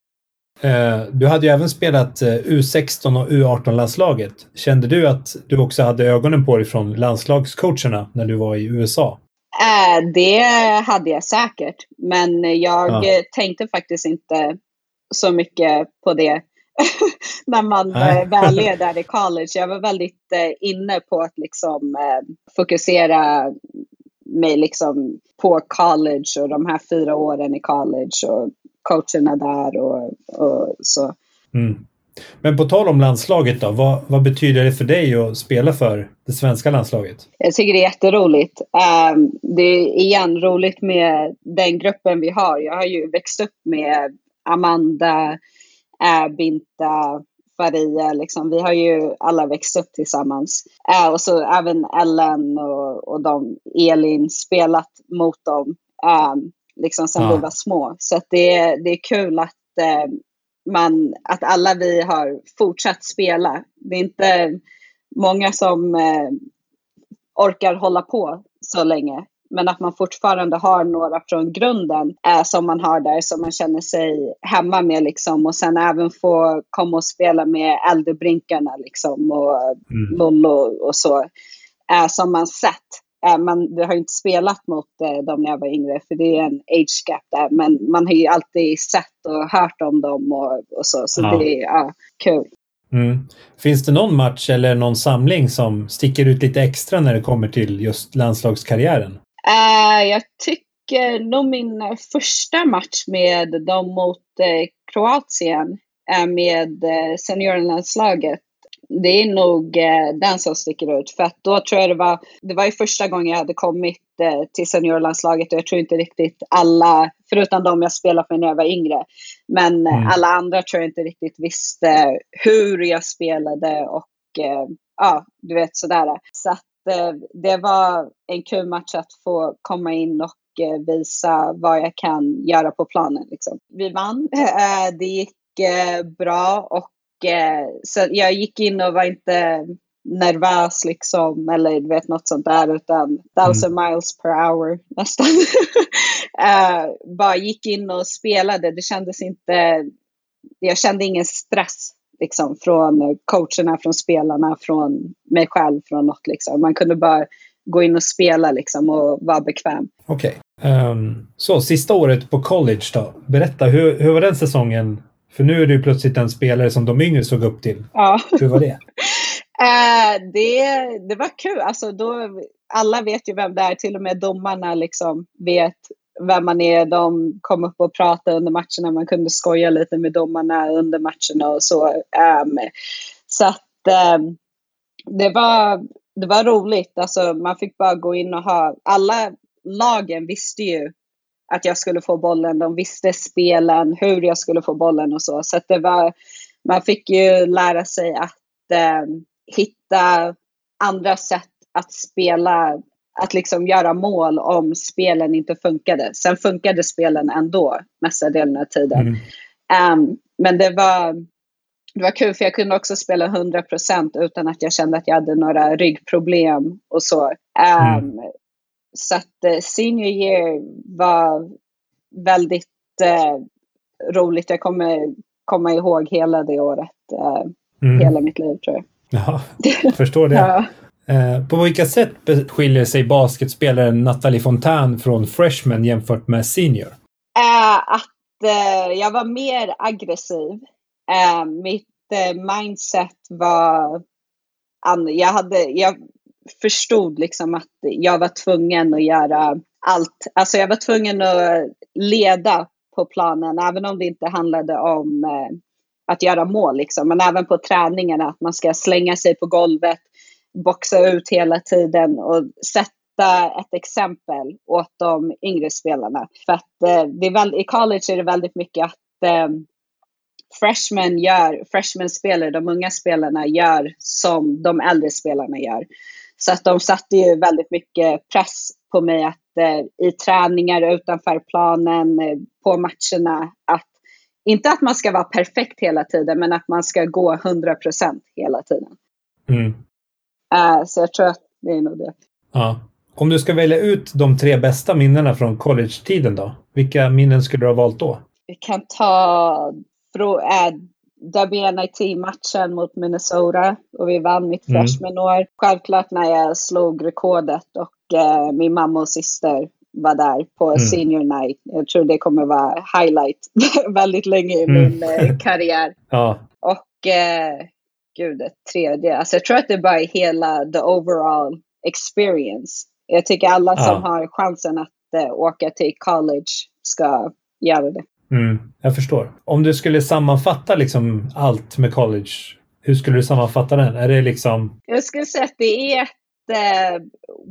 B: Eh, du hade ju även spelat eh, U16 och U18-landslaget. Kände du att du också hade ögonen på dig från landslagscoacherna när du var i USA?
C: Äh, det hade jag säkert, men jag ja. tänkte faktiskt inte så mycket på det när man Nej. Eh, väl är där i college. Jag var väldigt eh, inne på att liksom fokusera mig liksom på college och de här fyra åren i college och coacherna där och, och så.
B: Mm. Men på tal om landslaget då, vad, vad, betyder det för dig att spela för det svenska landslaget?
C: Jag tycker det är jätteroligt. Um, det är igen roligt med den gruppen vi har. Jag har ju växt upp med Amanda, Binta, Faria, liksom. vi har ju alla växt upp tillsammans. Äh, och så även Ellen och, och de, Elin, spelat mot dem um, liksom sedan ja. vi var små. Så det, det är kul att uh, man, att alla vi har fortsatt spela. Det är inte många som eh, orkar hålla på så länge. Men att man fortfarande har några från grunden eh, som man har där som man känner sig hemma med liksom. Och sen även få komma och spela med äldrebrinkarna liksom och mm. Lollo och så. Eh, som man sett Eh, man, vi har inte spelat mot eh, dem när jag var yngre för det är en age gap där. Men man har ju alltid sett och hört om dem och, och så. Så ja. det är ja, kul.
B: Mm. Finns det någon match eller någon samling som sticker ut lite extra när det kommer till just landslagskarriären?
C: Uh, jag tycker nog min första match med dem mot uh, Kroatien uh, med uh, seniorlandslaget det är nog eh, den som sticker ut. För att då tror jag det var, det var ju första gången jag hade kommit eh, till seniorlandslaget och jag tror inte riktigt alla, förutom de jag spelade med när jag var yngre, men eh, mm. alla andra tror jag inte riktigt visste hur jag spelade och ja, du vet sådär. Så att det var en kul match att få komma in och eh, visa vad jag kan göra på planen. Liksom. Vi vann, det gick bra och eh, så jag gick in och var inte nervös liksom eller du vet något sånt där utan thousand mm. miles per hour nästan. bara gick in och spelade. Det kändes inte, jag kände ingen stress liksom från coacherna, från spelarna, från mig själv, från något liksom. Man kunde bara gå in och spela liksom och vara bekväm.
B: Okej. Okay. Um, ehm, så sista året på college då. Berätta, hur, hur var den säsongen för nu är du plötsligt en spelare som de yngre såg upp till.
C: Ja.
B: Hur var det?
C: Uh, det, det var kul. Alltså då, alla vet ju vem det är, till och med domarna liksom vet vem man är. De kom upp och pratade under matcherna, man kunde skoja lite med domarna under matcherna och så. Um, så att um, det, var, det var roligt. Alltså, man fick bara gå in och ha, alla lagen visste ju att jag skulle få bollen. De visste spelen, hur jag skulle få bollen och så. Så det var, man fick ju lära sig att eh, hitta andra sätt att spela, att liksom göra mål om spelen inte funkade. Sen funkade spelen ändå mesta delen av tiden. Mm. Um, men det var, det var kul för jag kunde också spela 100% utan att jag kände att jag hade några ryggproblem och så. Um, mm. Så att eh, senior year var väldigt eh, roligt. Jag kommer komma ihåg hela det året. Eh, mm. Hela mitt liv tror jag.
B: Ja, jag förstår det. ja. Eh, på vilka sätt skiljer sig basketspelaren Nathalie Fontaine från freshman jämfört med senior?
C: Eh, att eh, jag var mer aggressiv. Mitt mindset var... Jag, hade, jag förstod liksom att jag var tvungen att göra allt. Alltså jag var tvungen att leda på planen, även om det inte handlade om att göra mål. Liksom. Men även på träningarna, att man ska slänga sig på golvet, boxa ut hela tiden och sätta ett exempel åt de yngre spelarna. För att eh, det är väl, i college är det väldigt mycket att eh, freshmen gör, freshman-spelare, de unga spelarna gör som de äldre spelarna gör. Så att de satte ju väldigt mycket press på mig att eh, i träningar utanför planen, eh, på matcherna, att inte att man ska vara perfekt hela tiden, men att man ska gå 100 procent hela tiden. Mm. Uh, så jag tror att det är nog det.
B: Ja. Om du ska välja ut de tre bästa minnena från college-tiden då? Vilka minnen skulle du ha valt då?
C: Vi kan ta WNIT-matchen mot Minnesota och vi vann mitt mm. freshman-år. Självklart när jag slog rekordet och eh, min mamma och syster var där på mm. senior night. Jag tror det kommer vara highlight väldigt länge i mm. min eh, karriär.
B: ja.
C: Och eh, gud, det tredje. Alltså jag tror att det bara är hela the overall experience. Jag tycker alla ja. som har chansen att eh, åka till college ska göra det.
B: Mm, jag förstår. Om du skulle sammanfatta liksom allt med college, hur skulle du sammanfatta den? Är det liksom...
C: Jag skulle säga att det är ett uh,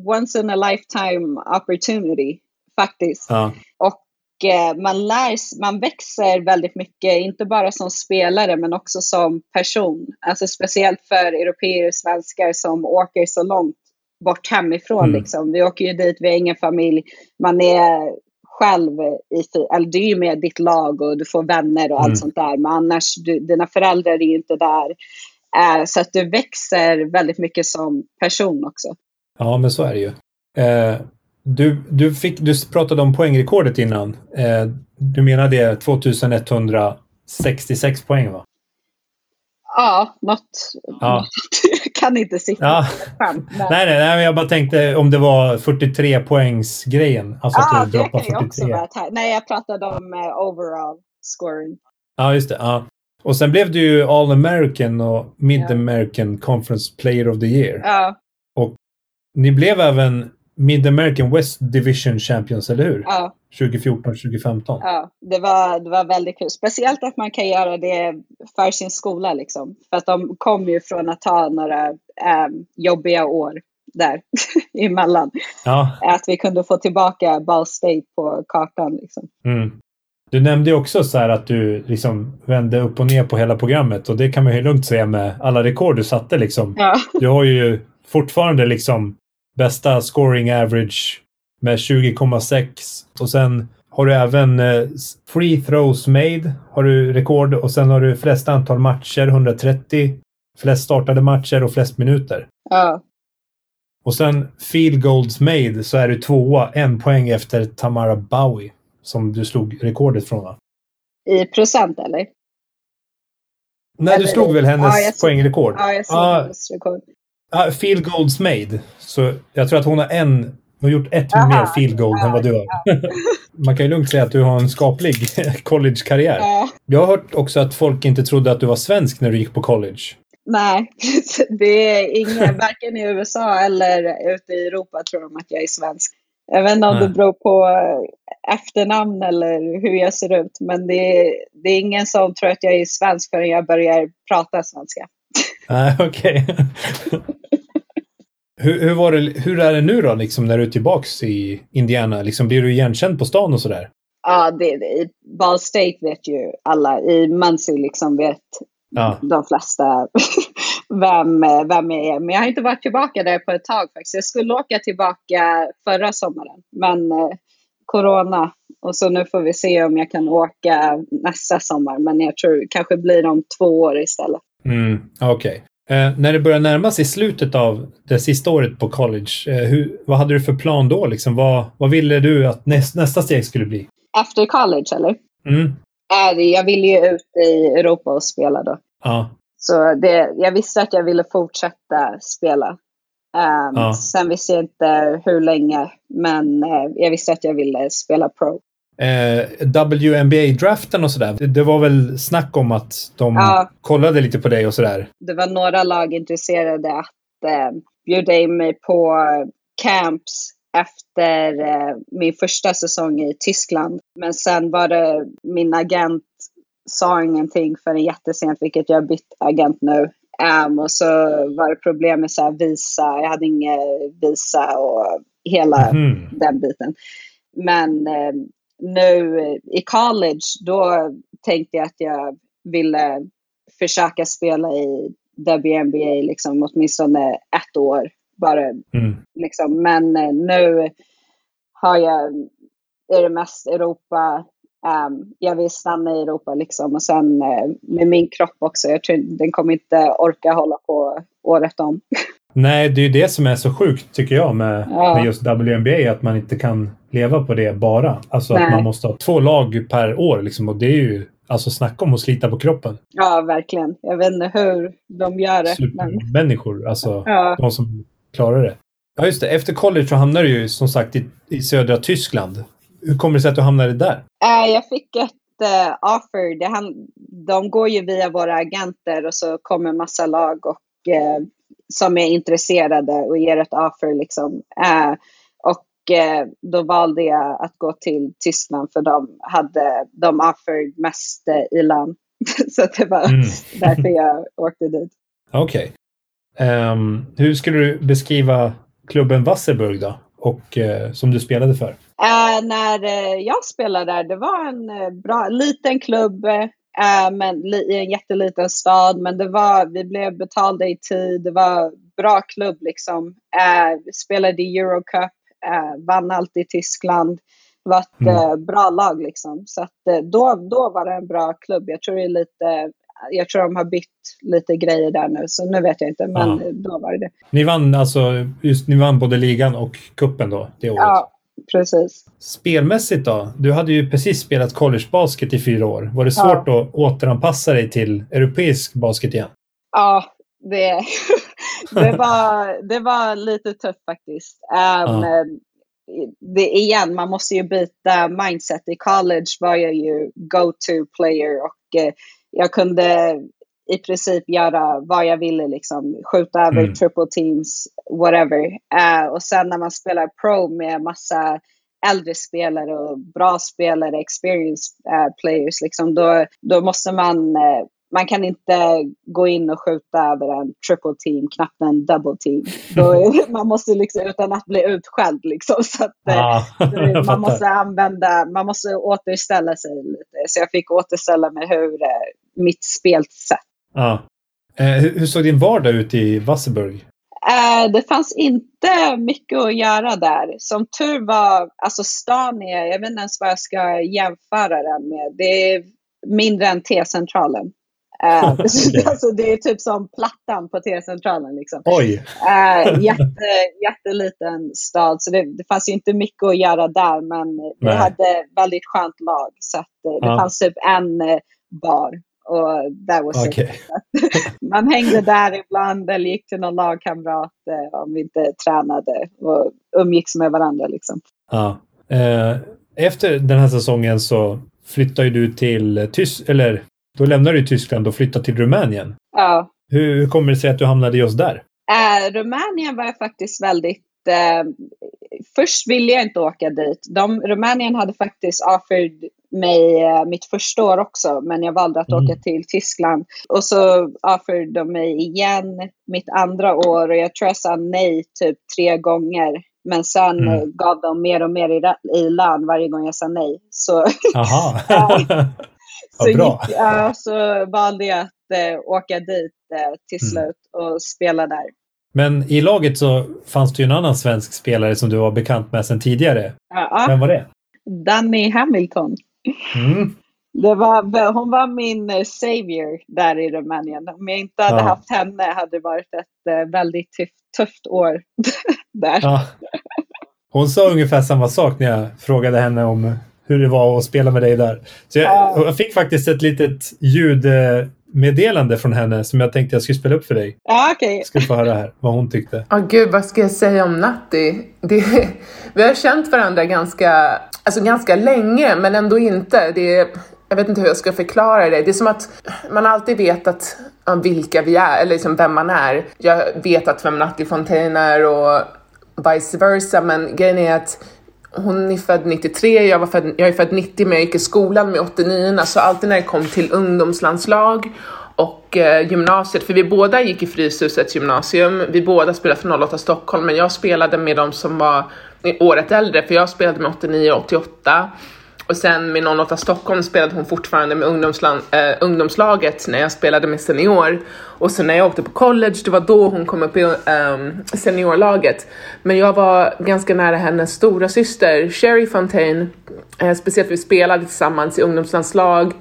C: once in a lifetime opportunity faktiskt. Ja. Och uh, man lär man växer väldigt mycket, inte bara som spelare men också som person. Alltså speciellt för europeer och svenskar som åker så långt bort hemifrån. Mm. Liksom. Vi åker ju dit, vi har ingen familj. Man är själv i, eller du är ju med ditt lag och du får vänner och allt mm. sånt där. Men annars, du, dina föräldrar är ju inte där. Eh, så att du växer väldigt mycket som person också.
B: Ja, men så är det ju. Eh, du, du, fick, du pratade om poängrekordet innan. Eh, du menar det 2166 poäng va?
C: Ja, något. Ja. kan inte sitta
B: ja. fram. Nej, nej, nej, jag bara tänkte om det var 43 poängs grejen. Alltså
C: ja, att du det kan 43. också vara Nej, jag pratade om uh, overall scoring.
B: Ja, just det. Ja. Och sen blev du ju All American och Mid American Conference Player of the Year.
C: Ja.
B: Och ni blev även Mid American West Division Champions, eller hur?
C: Ja.
B: 2014-2015.
C: Ja, det var, det var väldigt kul. Speciellt att man kan göra det för sin skola. Liksom. För att de kom ju från att ha några um, jobbiga år där emellan.
B: Ja.
C: Att vi kunde få tillbaka Ball State på kartan. Liksom.
B: Mm. Du nämnde ju också så här att du liksom vände upp och ner på hela programmet och det kan man ju lugnt säga med alla rekord du satte. Liksom.
C: Ja.
B: Du har ju fortfarande liksom bästa scoring average med 20,6 och sen har du även eh, free throws made har du rekord och sen har du flest antal matcher, 130, flest startade matcher och flest minuter.
C: Ja.
B: Och sen field goals made så är du tvåa, en poäng efter Tamara Bowie som du slog rekordet från va?
C: I procent eller?
B: Nej,
C: Eller-
B: du slog väl hennes
C: Ja, slog-
B: poängrekord?
C: Ja, jag såg
B: Ja,
C: hennes rekord.
B: Ja, field goals made. Så jag tror att hon har en, hon har gjort ett
C: Aha.
B: mer field goal än vad du har. Man kan ju lugnt säga att du har en skaplig college-karriär.
C: Ja.
B: Jag har hört också att folk inte trodde att du var svensk när du gick på college.
C: Nej, det är ingen, varken i USA eller ute i Europa tror de att jag är svensk. Jag vet inte om det beror på eh, efternamn eller hur jag ser ut, men det är, det är ingen som tror att jag är svensk förrän jag börjar prata svenska.
B: Nej, okej. hur, hur, var det, hur är det nu då, liksom, när du är tillbaks i Indiana? Liksom, blir du igenkänd på stan och sådär?
C: Ja, det, det, i Ball State vet ju alla. I Muncie liksom vet
B: Ja.
C: de flesta vem, vem jag är. Men jag har inte varit tillbaka där på ett tag faktiskt. Jag skulle åka tillbaka förra sommaren, men eh, corona. Och så nu får vi se om jag kan åka nästa sommar. Men jag tror det kanske blir om två år istället.
B: Mm, Okej. Eh, när det börjar närma sig slutet av det sista året på college, eh, hur, vad hade du för plan då? Liksom, vad, vad ville du att näst, nästa steg skulle bli?
C: Efter college eller?
B: Mm.
C: Det- jag ville ju ut i Europa och spela då.
B: Ja.
C: Så det, jag visste att jag ville fortsätta spela. Ehm,
B: Ja.
C: Sen visste jag inte hur länge, men eh, jag visste att jag ville spela pro.
B: Eh, WNBA-draften och sådär. Det, det var väl snack om att de
C: Ja.
B: kollade lite på dig och sådär.
C: Det var några lag intresserade att eh, bjuda in mig på camps efter eh, min första säsong i Tyskland. Men sen var det min agent sa ingenting förrän jättesent, vilket jag har bytt agent nu. Ehm, och så var det problem med så här visa, jag hade inget visa och hela
B: Mhm.
C: den biten. Men eh, nu eh, i college, då tänkte jag att jag ville försöka spela i WNBA liksom åtminstone ett år. Bara,
B: Mm.
C: liksom. Men eh, nu har jag, är det mest Europa. ehm, jag vill stanna i Europa liksom. Och sen eh, med min kropp också. Jag tror den kommer inte orka hålla på året om.
B: Nej, det är ju det som är så sjukt tycker jag med,
C: Ja.
B: med just WNBA. Att man inte kan leva på det bara. Alltså att
C: Nej.
B: man måste ha två lag per år. Liksom, och det är ju alltså snacka om att slita på kroppen.
C: Ja, verkligen. Jag vet inte hur de gör det. Men,
B: Supermänniskor. Alltså
C: ja.
B: de som klarar det. Ja, just det. Efter college så hamnade du ju som sagt i, i södra Tyskland. Hur kommer det sig att du hamnade där?
C: Eh, jag fick ett eh, offer. Det han, de går ju via våra agenter och så kommer massa lag och, eh, som är intresserade och ger ett offer. Liksom. Eh, då valde jag att gå till Tyskland för de hade de offered mest eh, i lön. så det var
B: Mm.
C: därför jag åkte dit.
B: Okej. Ehm, hur skulle du beskriva klubben Wasserburg då? Och eh, som du spelade för?
C: Eh, när eh, jag spelade där, det var en bra, liten klubb, men li, i en jätteliten stad. Men det var, vi blev betalda i tid, det var bra klubb liksom. Spelade i Eurocup, eh, vann alltid i Tyskland. Det var ett
B: Mm.
C: eh, bra lag liksom. Så att, eh, då, då var det en bra klubb. Jag tror det är lite, jag tror de har bytt lite grejer där nu, så nu vet jag inte, men
B: Ja.
C: eh, då var det det.
B: Ni vann alltså, just ni vann både ligan och kuppen då, det året.
C: Ja, precis.
B: Spelmässigt då? Du hade ju precis spelat collegebasket i fyra år. Var det
C: Ja.
B: svårt att återanpassa dig till europeisk basket igen?
C: Ja, det, det, var, det var lite tufft faktiskt. Um,
B: Ja.
C: det, igen, man måste ju byta mindset. I college var jag ju go-to player och eh, jag kunde i princip göra vad jag ville, liksom, skjuta över mm. triple teams, whatever. Uh, och sen när man spelar pro med massa äldre spelare och bra spelare, experience uh, players, liksom, då, då måste man uh, man kan inte gå in och skjuta över en triple team, knappt en double team. Då, man måste liksom, utan att bli utskälld liksom. Så att, ah, man måste använda, man måste återställa sig lite. Så jag fick återställa mig hur mitt spelsätt.
B: Ah. Eh, hur såg din vardag ut i Wasserburg?
C: Eh, det fanns inte mycket att göra där. Som tur var, alltså stan är, jag vet inte ens vad jag ska jämföra den med. Det är mindre än T-centralen. Uh, alltså det är typ som Plattan på T-centralen. Liksom.
B: Oj!
C: Uh, jätte, jätteliten stad, så det, det fanns ju inte mycket att göra där, men Nej. vi hade väldigt skönt lag. Så att, uh, det fanns typ en bar och that was okay. Man hängde där ibland eller gick till någon lagkamrat om vi inte tränade och umgicks med varandra. Liksom.
B: Ja. Efter den här säsongen så flyttade du till Tyskland, eller då lämnade du Tyskland och flyttade till Rumänien.
C: Ja.
B: Hur kommer det sig att du hamnade just där?
C: Äh, Rumänien var faktiskt väldigt... Äh, först ville jag inte åka dit. De, Rumänien hade faktiskt offered mig äh, mitt första år också, men jag valde att mm. åka till Tyskland. Och så offered de mig igen mitt andra år och jag tror jag sa nej typ tre gånger. Men sen mm. gav de mer och mer i, i lön varje gång jag sa nej. Så, så, gick, uh, så valde jag att uh, åka dit uh, till mm. slut och spela där.
B: Men i laget så fanns det ju en annan svensk spelare som du var bekant med sedan tidigare.
C: Uh,
B: Vem var det?
C: Danny Hamilton. Mm. Det var, hon var min uh, savior där i Rumänien. Om jag inte hade ja. haft henne hade det varit ett uh, väldigt tufft, tufft år där. Ja.
B: Hon sa ungefär samma sak när jag frågade henne om hur det var att spela med dig där. Så jag, jag fick faktiskt ett litet ljudmeddelande från henne som jag tänkte jag skulle spela upp för dig.
C: Ja, okej. Okay.
B: Ska få höra här vad hon tyckte.
D: Ja, oh, gud, vad ska jag säga om Natti? Det, vi har känt varandra ganska, alltså ganska länge, men ändå inte. Det jag vet inte hur jag ska förklara det. Det är som att man alltid vet att, vilka vi är, eller liksom vem man är. Jag vet att vem Natti Fontaine är och vice versa, men grejen är att hon är född 93, jag, var född, jag är född 90 men jag gick i skolan med 89 så alltid när det kom till ungdomslandslag och eh, gymnasiet, för vi båda gick i Fryshusets gymnasium, vi båda spelade för 08 Stockholm men jag spelade med de som var eh, året äldre för jag spelade med 89 och 88 och sen med 08 Stockholm spelade hon fortfarande med äh, ungdomslaget när jag spelade med senior. Och sen när jag åkte på college, det var då hon kom upp i ähm, seniorlaget. Men jag var ganska nära hennes stora syster Sherry Fontaine. Äh, speciellt vi spelade tillsammans i ungdomslandslag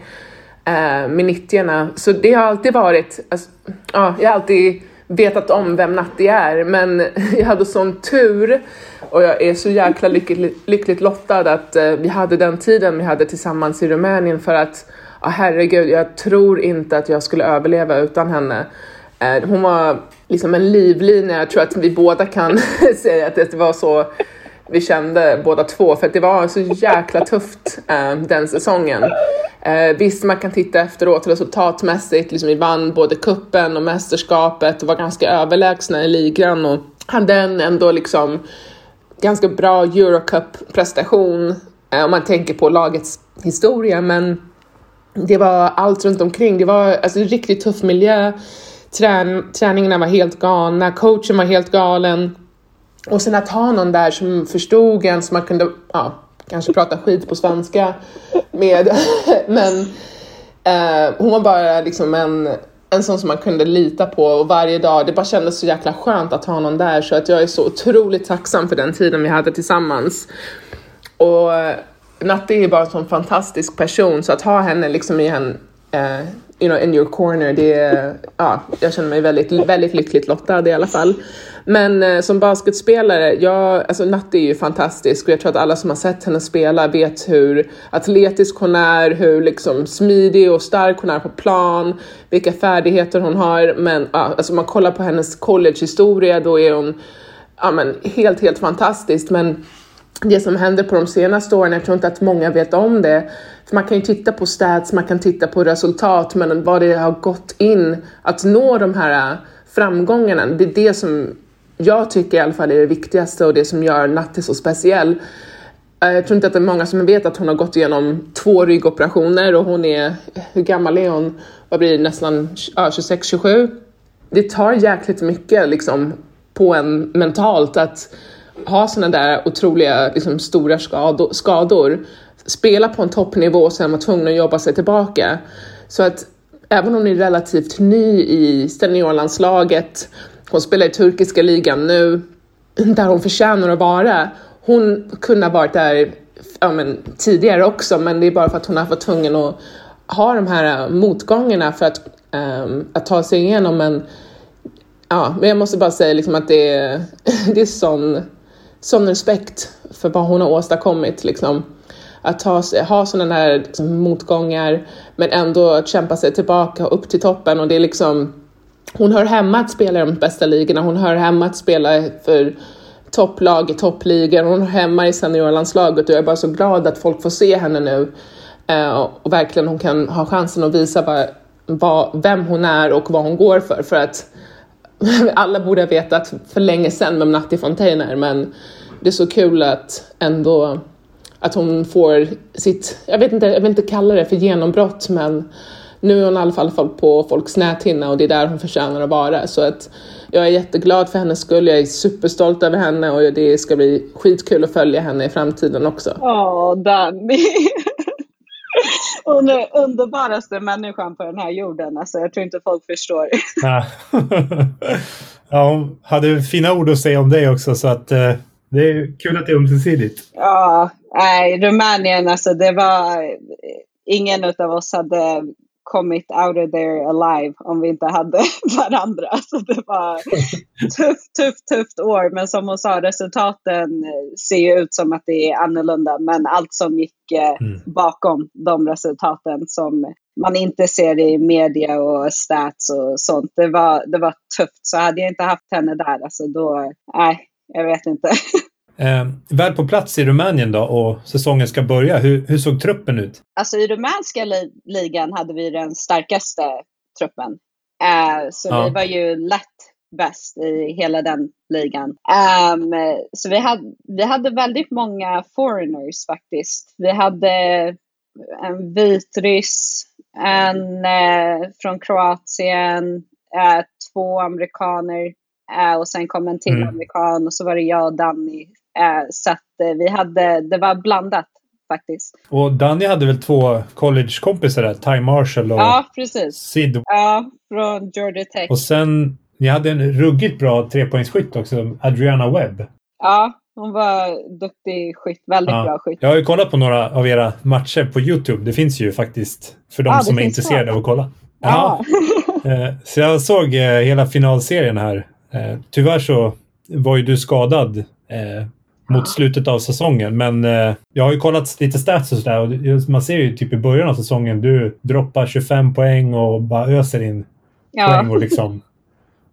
D: äh, med 90 Så det har alltid varit, alltså, ja, jag har alltid vetat om vem Natti är, men jag hade sån tur och jag är så jäkla lyckligt, lyckligt lottad att eh, vi hade den tiden vi hade tillsammans i Rumänien för att ah, herregud, jag tror inte att jag skulle överleva utan henne. Eh, hon var liksom en livlina, jag tror att vi båda kan säga att det var så vi kände båda två för att det var så jäkla tufft eh, den säsongen. Eh, visst, man kan titta efteråt resultatmässigt, liksom vi vann både kuppen och mästerskapet och var ganska överlägsna i ligan och hade en ändå liksom ganska bra Eurocup-prestation eh, om man tänker på lagets historia, men det var allt runt omkring. Det var alltså en riktigt tuff miljö. Trän träningarna var helt galna, coachen var helt galen. Och sen att ha någon där som förstod en, som man kunde ja, kanske prata skit på svenska med. Men eh, hon var bara liksom en, en sån som man kunde lita på och varje dag, det bara kändes så jäkla skönt att ha någon där så att jag är så otroligt tacksam för den tiden vi hade tillsammans. Och eh, Natte är bara en sån fantastisk person så att ha henne liksom i en eh, you know, in your corner, det är, ja, jag känner mig väldigt, väldigt lyckligt lottad i alla fall. Men eh, som basketspelare, jag, alltså Natti är ju fantastisk och jag tror att alla som har sett henne spela vet hur atletisk hon är, hur liksom smidig och stark hon är på plan, vilka färdigheter hon har. Men ja, alltså om man kollar på hennes collegehistoria då är hon ja, men helt, helt fantastisk. Men det som händer på de senaste åren. Jag tror inte att många vet om det. För man kan ju titta på stats, man kan titta på resultat, men vad det har gått in att nå de här eh, framgångarna, det är det som jag tycker i alla fall är det viktigaste och det som gör Natti så speciell. Eh, jag tror inte att det är många som vet att hon har gått igenom två ryggoperationer och hon är, hur gammal är hon? Vad blir det, nästan 26-27? Det tar jäkligt mycket liksom på en mentalt att ha sådana där otroliga liksom, stora skador, skador, spela på en toppnivå och sen vara tvungen att jobba sig tillbaka. Så att även om hon är relativt ny i seniorlandslaget, hon spelar i turkiska ligan nu, där hon förtjänar att vara. Hon kunde ha varit där ja, men, tidigare också, men det är bara för att hon har varit tvungen att ha de här äh, motgångarna för att, um, att ta sig igenom. Men, ja, men jag måste bara säga liksom att det är, det är sån, sån respekt för vad hon har åstadkommit. Liksom att ta, ha sådana här liksom, motgångar men ändå att kämpa sig tillbaka upp till toppen och det är liksom hon hör hemma att spela i de bästa ligorna, hon hör hemma att spela för topplag i toppligan, hon hör hemma i seniorlandslaget. Och jag är bara så glad att folk får se henne nu. Eh, och verkligen hon kan ha chansen att visa vad, vad, vem hon är och vad hon går för. För att alla borde ha vetat för länge sedan vem Natti Fontaine men det är så kul att ändå att hon får sitt, jag vet inte, jag vill inte kalla det för genombrott, men nu är hon i alla fall på folks näthinna och det är där hon förtjänar att vara. Så att jag är jätteglad för hennes skull, jag är superstolt över henne och det ska bli skitkul att följa henne i framtiden också.
C: Åh, Danny! Hon är underbaraste människan på den här jorden. Alltså, jag tror inte folk förstår.
B: ja, hon hade fina ord att säga om dig också så att eh, det är kul att det är ömsesidigt.
C: Ja, nej, Rumänien, alltså det var... Ingen av oss hade kommit out of there alive om vi inte hade varandra. Så det var tufft, tufft, tufft år. Men som hon sa, resultaten ser ju ut som att det är annorlunda. Men allt som gick eh, mm. bakom de resultaten som man inte ser i media och stats och sånt. Det var, det var tufft. Så hade jag inte haft henne där, alltså då, nej, jag vet inte.
B: Eh, väl på plats i Rumänien då och säsongen ska börja, hur, hur såg truppen ut?
C: Alltså i rumänska li ligan hade vi den starkaste truppen. Eh, så ja. vi var ju lätt bäst i hela den ligan. Um, så vi hade, vi hade väldigt många foreigners faktiskt. Vi hade en vitryss, en eh, från Kroatien, eh, två amerikaner eh, och sen kom en till mm. amerikan och så var det jag och Danny så att eh, vi hade, det var blandat faktiskt.
B: Och Danny hade väl två collegekompisar där, Ty Marshall och
C: ja, precis.
B: Sid.
C: Ja, från Georgia Tech.
B: Och sen, ni hade en ruggigt bra trepoängsskytt också, Adriana Webb.
C: Ja, hon var duktig skytt, väldigt ja. bra skytt.
B: Jag har ju kollat på några av era matcher på Youtube. Det finns ju faktiskt för de ja, som är intresserade av att kolla. Ja. Eh, så jag såg hela finalserien här. Tyvärr så var ju du skadad mot slutet av säsongen. Men eh, jag har ju kollat lite stats och sådär och man ser ju typ i början av säsongen du droppar 25 poäng och bara öser in ja. poäng och liksom.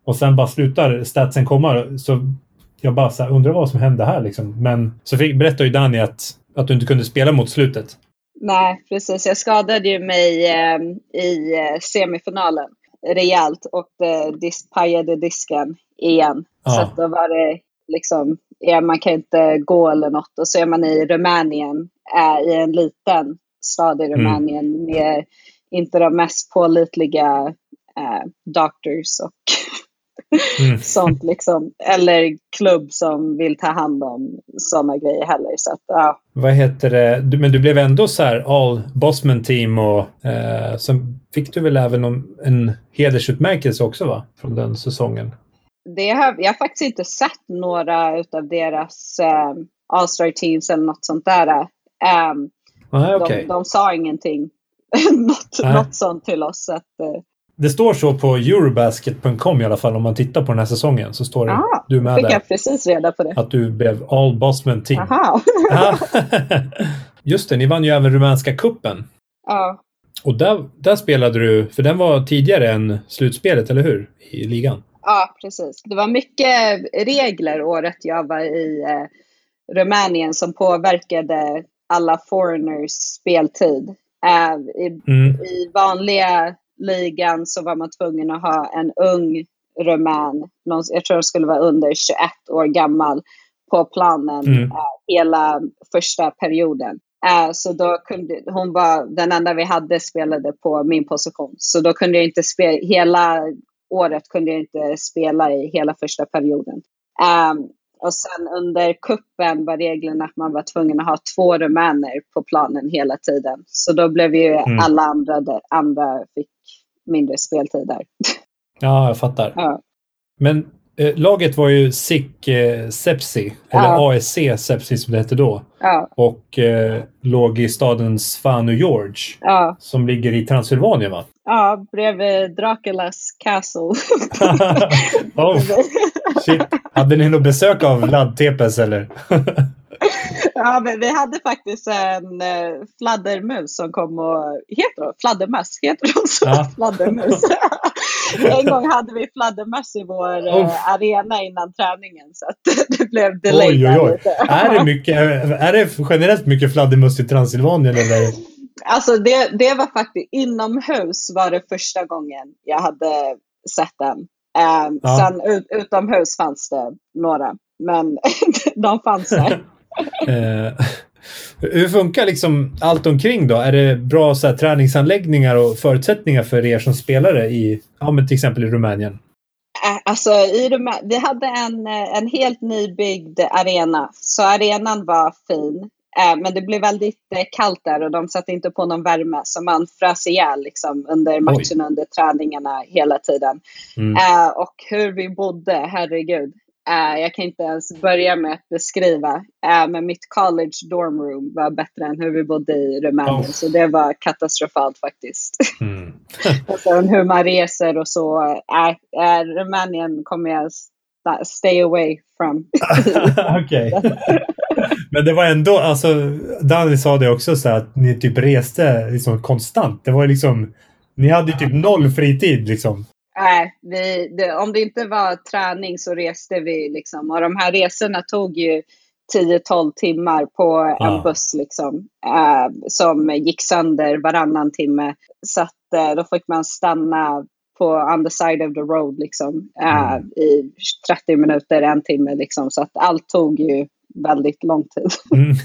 B: Och sen bara slutar statsen komma. Så jag bara så här, undrar vad som hände här liksom. Men så fick, berättade ju Danny att, att du inte kunde spela mot slutet.
C: Nej, precis. Jag skadade ju mig eh, i semifinalen rejält och eh, dis pajade disken igen. Ja. Så då var det liksom ja, man kan inte gå eller något. Och så är man i Rumänien, är i en liten stad i mm. Rumänien mm. med inte de mest pålitliga eh, doctors och mm. sånt liksom. Eller klubb som vill ta hand om sådana grejer heller. Så att, ja.
B: Vad heter det? men du blev ändå så här all Bosman team och eh, sen fick du väl även en, en hedersutmärkelse också va? Från den säsongen
C: det har, jag har faktiskt inte sett några av deras um, All-Star Teams eller något sånt där. Um,
B: ah, okay.
C: de, de sa ingenting, något, något sånt till oss. Att, uh,
B: det står så på Eurobasket.com i alla fall om man tittar på den här säsongen så står det
C: ah, du med fick där. jag precis reda på det.
B: Att du blev All Bosman Team.
C: Aha.
B: Just det, ni vann ju även rumänska kuppen.
C: Ja.
B: Och där, där spelade du, för den var tidigare än slutspelet, eller hur? I ligan.
C: Ja, precis. Det var mycket regler året jag var i eh, Rumänien som påverkade alla foreigners speltid. Uh, i, mm. I vanliga ligan så var man tvungen att ha en ung rumän, jag tror det skulle vara under 21 år gammal, på planen mm. uh, hela första perioden. Uh, så då kunde, hon var den enda vi hade spelade på min position. Så då kunde jag inte spela, hela året kunde jag inte spela i hela första perioden. Um, och sen under kuppen var reglerna att man var tvungen att ha två rumäner på planen hela tiden. Så då blev ju mm. alla andra, andra fick mindre speltid där.
B: Ja, jag fattar. Ja. Men eh, laget var ju SIK eh, Sepsi, eller ja. ASC Sepsi som det hette då. Ja. Och eh, låg i staden Svanu George, som ligger i Transylvanien va?
C: Ja, bredvid Draculas Castle.
B: oh, shit. Hade ni något besök av laddtepes eller?
C: ja, men vi hade faktiskt en eh, fladdermus som kom och... Heter de fladdermöss? Heter de så? Ja. Fladdermus. en gång hade vi fladdermöss i vår oh. arena innan träningen så det blev delay oj, oj, oj.
B: är, det mycket, är det generellt mycket fladdermöss i Transylvanien eller?
C: Alltså det, det var faktiskt inomhus var det första gången jag hade sett den. Um, ja. Sen ut, utomhus fanns det några, men de fanns där.
B: Eh, hur funkar liksom allt omkring då? Är det bra så här, träningsanläggningar och förutsättningar för er som spelare i ja, men till exempel i Rumänien?
C: Alltså, i Rumä vi hade en, en helt nybyggd arena, så arenan var fin. Eh, men det blev väldigt eh, kallt där och de satte inte på någon värme så man frös ihjäl liksom, under matcherna, under träningarna hela tiden. Mm. Eh, och hur vi bodde, herregud. jag kan inte ens börja med att beskriva. men mitt college dorm room var bättre än hur vi bodde i Rumänien. Oh. Så det var katastrofalt faktiskt. Mm. och sen hur man reser och så. Rumänien kommer jag stay away from.
B: Okej. Men det var ändå, alltså, Danny sa det också så att ni typ reste liksom konstant. Det var liksom, ni hade typ noll fritid liksom.
C: Nej, vi, det, om det inte var träning så reste vi liksom. Och de här resorna tog ju 10-12 timmar på en ah. buss liksom. Eh, som gick sönder varannan timme. Så att eh, då fick man stanna på on the side of the road liksom. Eh, mm. I 30 minuter, en timme liksom. Så att allt tog ju väldigt lång tid. Mm.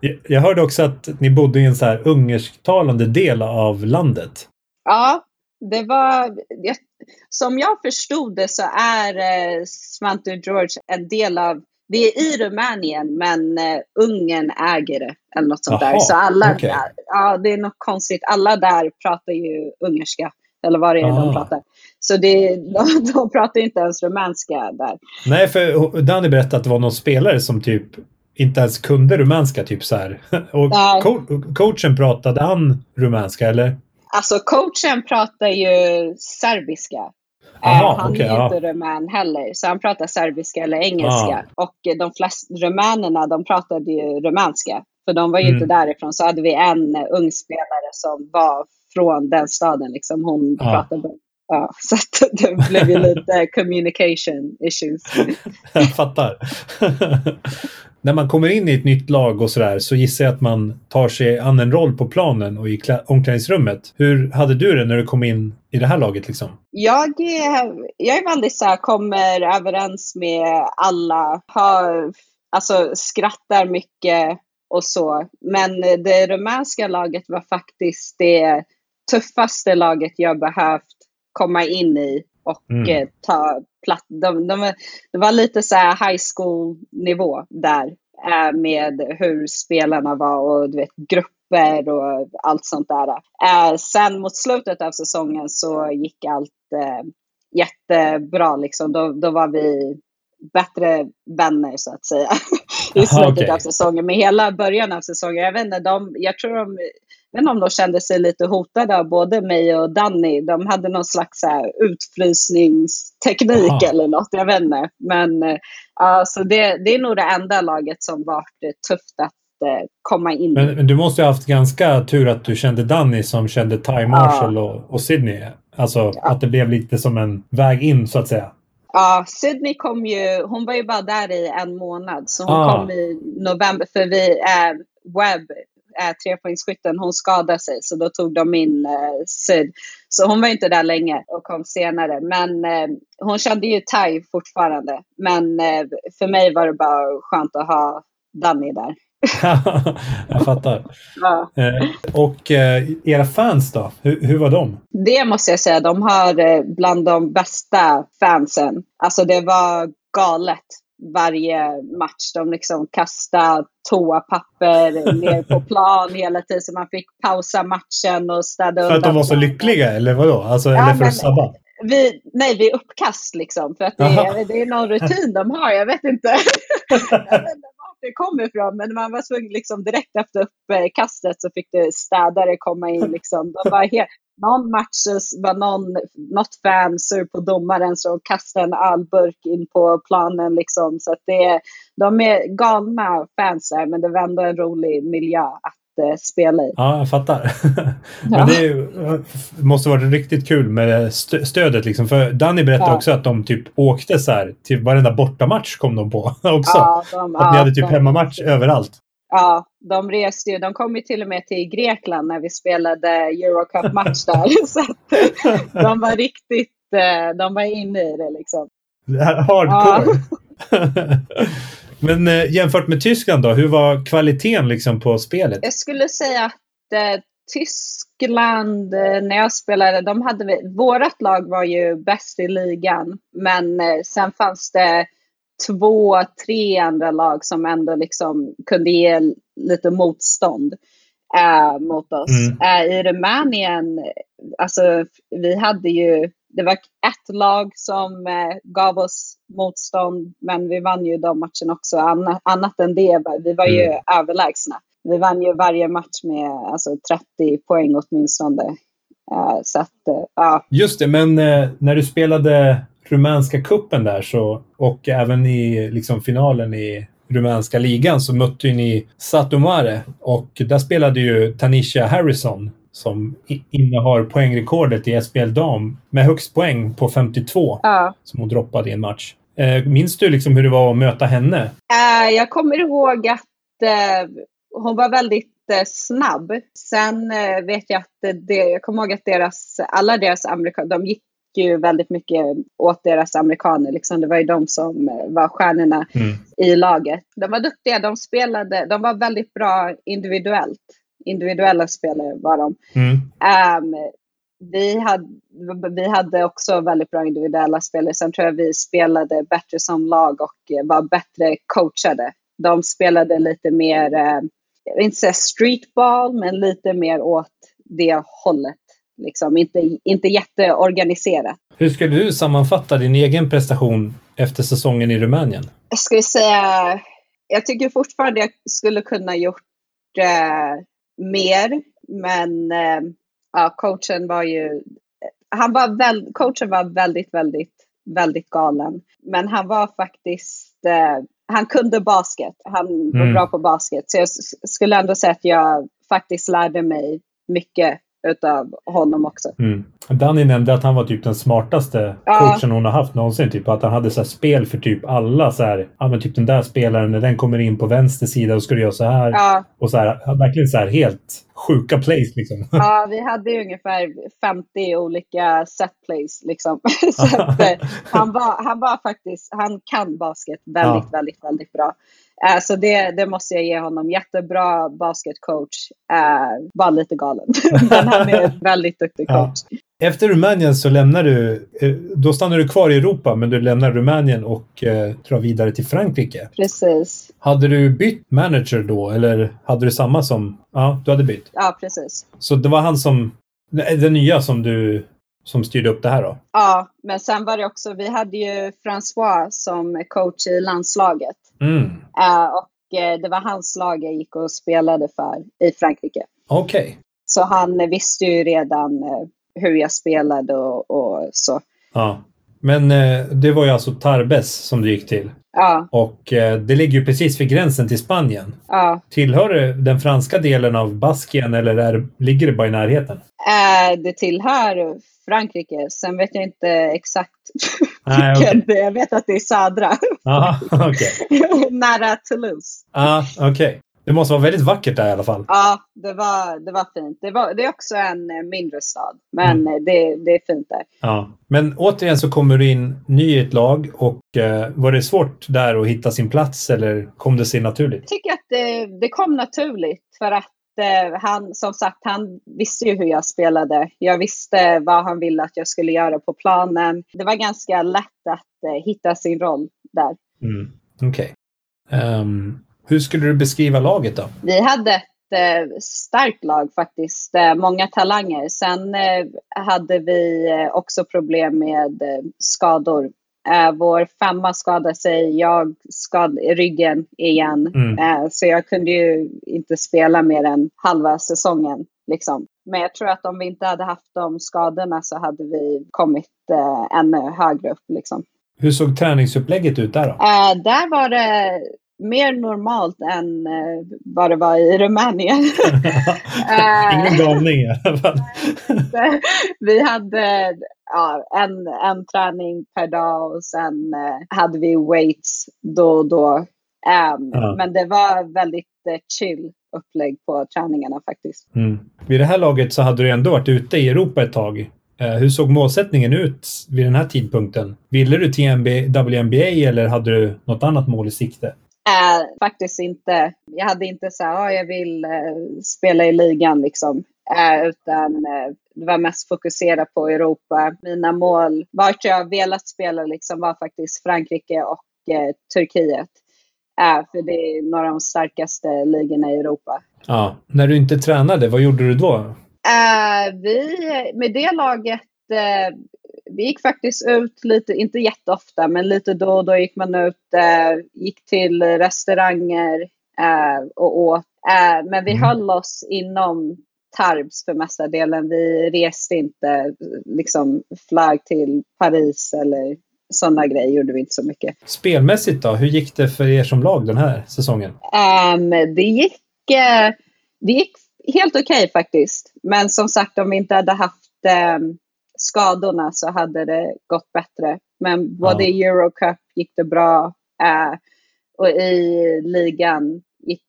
B: jag hörde också att ni bodde i en så här ungersktalande del av landet.
C: Ja, det var... Som jag förstod det så är eh, Svante George en del av det är i Rumänien, men uh, Ungern äger det. Eller något sånt Aha, där. Så alla, okay. ja, det är något konstigt. Alla där pratar ju ungerska. Eller vad det är ah. de pratar. Så det, de, de pratar inte ens rumänska där.
B: Nej, för Danny berättade att det var någon spelare som typ inte ens kunde rumänska. Typ så här. Och co coachen pratade han rumänska eller?
C: Alltså coachen pratar ju serbiska. Aha, han okay, är ja. inte rumän heller, så han pratar serbiska eller engelska. Ah. Och de flesta rumänerna, de pratade ju rumänska. För de var ju mm. inte därifrån. Så hade vi en ung spelare som var från den staden. Liksom. Hon ah. pratade Ja, så det blev ju lite communication issues.
B: jag fattar. När man kommer in i ett nytt lag och sådär så gissar jag att man tar sig an en roll på planen och i omklädningsrummet. Hur hade du det när du kom in i det här laget? Liksom?
C: Jag, är, jag är väldigt så här, kommer överens med alla, har, alltså skrattar mycket och så. Men det rumänska laget var faktiskt det tuffaste laget jag behövt komma in i och mm. Eh, ta plats. De, de, det var lite så high school nivå där eh, med hur spelarna var och du vet, grupper och allt sånt där. Eh, sen mot slutet av säsongen så gick allt jättebra. Liksom. Då, då var vi bättre vänner så att säga i slutet okay. av säsongen. Men hela början av säsongen, jag vet inte, de, jag tror de vet om de kände sig lite hotade av både mig och Danny. De hade någon slags så här, utfrysningsteknik Aha. eller något, jag vet inte. Men uh, så det, det är nog det enda laget som varit tufft att uh, komma in
B: men, men, du måste ha haft ganska tur att du kände Danny som kände Ty Marshall ja. och, och Sydney. Alltså ja. att det blev lite som en väg in så att säga.
C: Ja, Sydney kom ju, hon var ju bara där i en månad, så hon ah. kom i november, för vi, eh, Webb, eh, trepoängsskytten, hon skadade sig, så då tog de in eh, Syd. Så hon var inte där länge och kom senare, men eh, hon kände ju thai fortfarande. Men eh, för mig var det bara skönt att ha Danny där.
B: jag fattar. Ja. Eh, och eh, era fans då? Hur, hur, var de?
C: Det måste jag säga, de har eh, bland de bästa fansen. Alltså det var galet varje match. De liksom kastade toapapper ner på plan hela tiden så man fick pausa matchen och städa undan.
B: För att de var så lyckliga eller vadå? Alltså, ja, eller för att sabba?
C: Vi, nej, vid uppkast liksom. För att det är, det är någon rutin de har. Jag vet inte. det kom ifrån. Men man var tvungen liksom direkt efter uppkastet så fick det städare komma in. Liksom. De var helt, någon match var någon, något fan sur på domaren så kastade en ölburk in på planen. Liksom. Så att det, de är galna fans där, men det var ändå en rolig miljö att eh, spela i.
B: Ja, jag fattar. men ja. det är, måste varit riktigt kul med stödet. Liksom. För Danny berättade ja. också att de typ åkte så här till varenda bortamatch kom de på också. Ja, de, att ni hade typ de, hemmamatch överallt.
C: Ja, de reste ju. De kom ju till och med till Grekland när vi spelade Eurocup-match där. så att de var riktigt, eh, de var inne i det liksom.
B: Hardcore. Ja. Men eh, jämfört med Tyskland då, hur var kvaliteten liksom på spelet?
C: Jag skulle säga att eh, Tyskland, eh, när jag spelade, de hade vi, vårat lag var ju bäst i ligan. Men eh, sen fanns det två, tre andra lag som ändå liksom kunde ge lite motstånd äh, mot oss. Mm. Äh, I Rumänien, alltså vi hade ju, det var ett lag som äh, gav oss motstånd, men vi vann ju de matcherna också. Anna, annat än det, vi var ju mm. överlägsna. Vi vann ju varje match med alltså, 30 poäng åtminstone. så att, ja.
B: Just det, men när du spelade rumänska kuppen där så, och även i liksom finalen i rumänska ligan så mötte ju ni Satomare och där spelade ju Tanisha Harrison som innehar poängrekordet i SPL dam med högst poäng på 52 ja. som hon droppade i en match. Eh, minns du liksom hur det var att möta henne?
C: Uh, jag kommer ihåg att uh, hon var väldigt snabb. Sen vet jag att det, jag kommer ihåg att deras, alla deras amerikaner, de gick ju väldigt mycket åt deras amerikaner. Liksom. Det var ju de som eh, var stjärnorna mm. i laget. De var duktiga, de spelade, de var väldigt bra individuellt. Individuella spelare var de. Mm. Um, vi, hade, vi hade också väldigt bra individuella spelare. Sen tror jag vi spelade bättre som lag och eh, var bättre coachade. De spelade lite mer, eh, jag vill inte säga streetball, men lite mer åt det hållet. Liksom, inte, inte jätteorganiserat.
B: Hur skulle du sammanfatta din egen prestation efter säsongen i Rumänien?
C: Jag skulle säga, jag tycker fortfarande jag skulle kunna gjort eh, mer, men eh, ja, coachen var ju, han var väl, coachen var väldigt, väldigt, väldigt galen. Men han var faktiskt, eh, han kunde basket, han var mm. bra på basket. Så jag skulle ändå säga att jag faktiskt lärde mig mycket utav honom också. Mm.
B: Danny nämnde att han var typ den smartaste ja. coachen hon har haft någonsin. Typ att han hade så spel för typ alla. Så här, ja, men typ den där spelaren, när den kommer in på vänster sida, och ska du göra så här. Ja. Och så här, verkligen så här helt sjuka plays liksom.
C: Ja, vi hade ju ungefär 50 olika set plays liksom. så att, eh, han, var, han var faktiskt, han kan basket väldigt, ja. väldigt, väldigt bra. Uh, så det, det måste jag ge honom. Jättebra basketcoach. Uh, bara lite galen. Men han är en väldigt duktig coach. Ja.
B: Efter Rumänien så lämnar du, eh, då stannar du kvar i Europa men du lämnar Rumänien och eh, drar vidare till Frankrike.
C: Precis.
B: Hade du bytt manager då eller hade du samma som, ja du hade bytt?
C: Ja precis.
B: Så det var han som, den nya som du som styrde upp det här då?
C: Ja, men sen var det också, vi hade ju François som coach i landslaget. Mm. Uh, och uh, det var hans lag jag gick och spelade för i Frankrike.
B: Okej. Okay.
C: Så han visste ju redan uh, hur jag spelade och, och, så.
B: Ja. Men det var ju alltså Tarbes som du gick till?
C: Ja.
B: Och det ligger ju precis vid gränsen till Spanien.
C: Ja.
B: Tillhör det den franska delen av Baskien eller är, ligger det bara i närheten?
C: det tillhör Frankrike. Sen vet jag inte exakt
B: Nej, okay.
C: Jag vet att det är södra.
B: Aha, okay.
C: Nära Toulouse.
B: Ah, Okej. Okay. Det måste vara väldigt vackert där i alla fall.
C: Ja, det var, det var fint. Det, var, det är också en eh, mindre stad, men mm. det, det är fint där.
B: Ja. Men återigen så kommer du in ny i ett lag och eh, var det svårt där att hitta sin plats eller kom det sig naturligt?
C: Jag tycker att det, det kom naturligt för att eh, han, som sagt, han visste ju hur jag spelade. Jag visste vad han ville att jag skulle göra på planen. Det var ganska lätt att eh, hitta sin roll där.
B: Mm. Okej. Okay. Um, ehm, hur skulle du beskriva laget då?
C: Vi hade ett eh, starkt lag faktiskt. Eh, många talanger. Sen eh, hade vi eh, också problem med eh, skador. Eh, vår femma skadade sig, jag skadade ryggen igen. Mm. så jag kunde ju inte spela mer än halva säsongen. Liksom. Men jag tror att om vi inte hade haft de skadorna så hade vi kommit ännu högre upp. Liksom.
B: Hur såg träningsupplägget ut där då?
C: där var det mer normalt än eh, vad det var i Rumänien.
B: Ingen galning i alla fall.
C: vi hade ja, en, en träning per dag och sen eh, hade vi weights då och då. Um, ja. Men det var väldigt eh, chill upplägg på träningarna faktiskt.
B: Mm. Vid det här laget så hade du ändå varit ute i Europa ett tag. Eh, hur såg målsättningen ut vid den här tidpunkten? Ville du till WNBA eller hade du något annat mål i sikte?
C: Äh, faktiskt inte. Jag hade inte så här, oh, jag vill uh, spela i ligan liksom. Uh, utan det var mest fokuserat på Europa. Mina mål, vart jag velat spela liksom var faktiskt Frankrike och Turkiet. för det är några av de starkaste ligorna i Europa.
B: Ja. När du inte tränade, vad gjorde du då?
C: vi, med det laget vi gick faktiskt ut lite, inte jätteofta, men lite då och då gick man ut, äh, gick till restauranger äh, och åt. Äh, men vi mm. höll oss inom Tarbs för mesta delen. Vi reste inte, liksom flög till Paris eller sådana grejer gjorde vi inte så mycket.
B: Spelmässigt då, hur gick det för er som lag den här säsongen?
C: Um, det gick, uh, det gick helt okej okay, faktiskt. Men som sagt, om vi inte hade haft um, skadorna så hade det gått bättre. Men både i Eurocup gick det bra eh, och i ligan gick,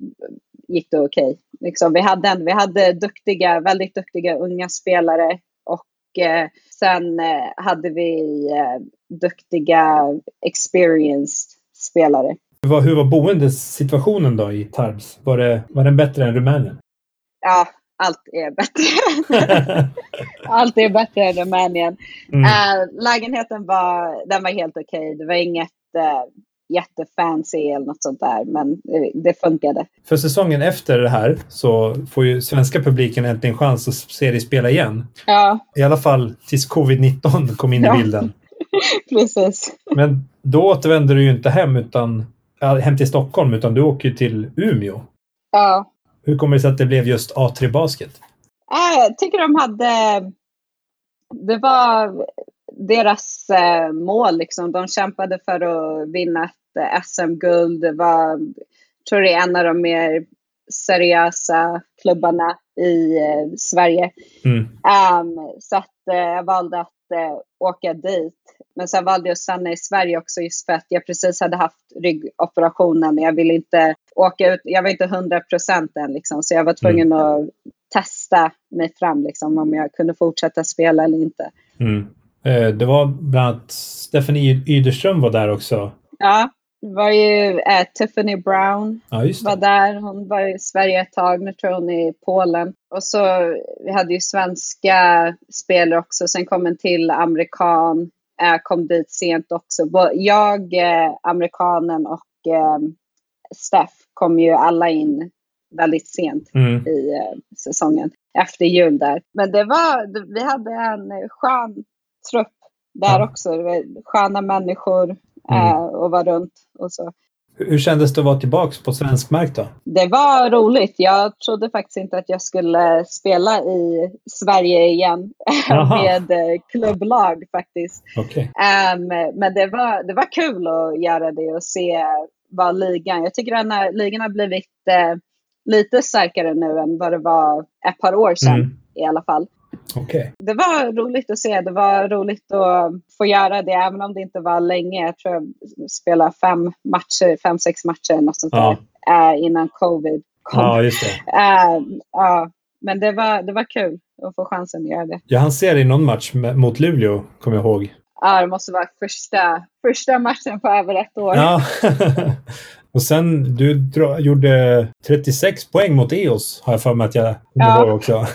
C: gick det okej. Okay. Liksom, vi, hade, vi hade duktiga, väldigt duktiga unga spelare och eh, sen eh, hade vi eh, duktiga experienced spelare.
B: Hur var, hur var boendesituationen då i Tarbs? Var, det, var den bättre än Rumänien?
C: Ja, allt är bättre. allt är bättre än Rumänien. Mm. Uh, lägenheten var, den var helt okej. Okay. Det var inget uh, jättefancy eller något sånt där, men det funkade.
B: För säsongen efter det här så får ju svenska publiken äntligen chans att se dig spela igen.
C: Ja.
B: I alla fall tills covid-19 kom in i bilden.
C: Precis.
B: Men då återvänder du ju inte hem, utan, hem till Stockholm, utan du åker till Umeå.
C: Ja.
B: Hur kommer det sig att det blev just A3 Basket?
C: Jag tycker de hade... Det var deras eh, mål. Liksom. De kämpade för att vinna ett eh, SM-guld. Det var, tror det är en av de mer seriösa klubbarna i eh, Sverige. Mm. Um, så att, jag valde att åka dit. Men sen valde jag att stanna i Sverige också just för att jag precis hade haft ryggoperationen. Jag ville inte åka ut, jag var inte hundra procent än liksom, så jag var tvungen mm. att testa mig fram liksom, om jag kunde fortsätta spela eller inte.
B: Mm. Eh, det var bland annat Stephanie Yderström var där också.
C: Ja, det var ju äh, Tiffany Brown ja, var där. Hon var i Sverige ett tag, nu tror hon är i Polen. Och så vi hade ju svenska spelare också, sen kom en till amerikan äh, kom dit sent också. Jag, äh, amerikanen och Steph kom ju alla in väldigt sent mm. i äh, säsongen. Efter jul där. Men det var, vi hade en skön trupp där ja. också. Det var sköna människor mm. och var runt och så.
B: Hur kändes det att vara tillbaka på svensk mark då?
C: Det var roligt. Jag trodde faktiskt inte att jag skulle spela i Sverige igen med eh, klubblag faktiskt.
B: Okay.
C: Um, men det var, det var kul att göra det och se vad ligan... Jag tycker att ligan har blivit uh, lite starkare nu än vad det var ett par år sedan mm. i alla fall.
B: Okay.
C: Det var roligt att se. Det var roligt att få göra det, även om det inte var länge. Jag tror jag spelade fem matcher, fem, sex matcher något sånt ja. där, äh, innan covid kom.
B: Ja, just det.
C: Äh, ja, men det var, det var kul att få chansen att göra det.
B: Jag hann se det i någon match mot Luleå, kommer jag ihåg.
C: Ja, det måste vara första, första matchen på över ett år.
B: Ja. Och sen, du dra, gjorde 36 poäng mot EOS, har jag för mig att jag ja. ihåg också.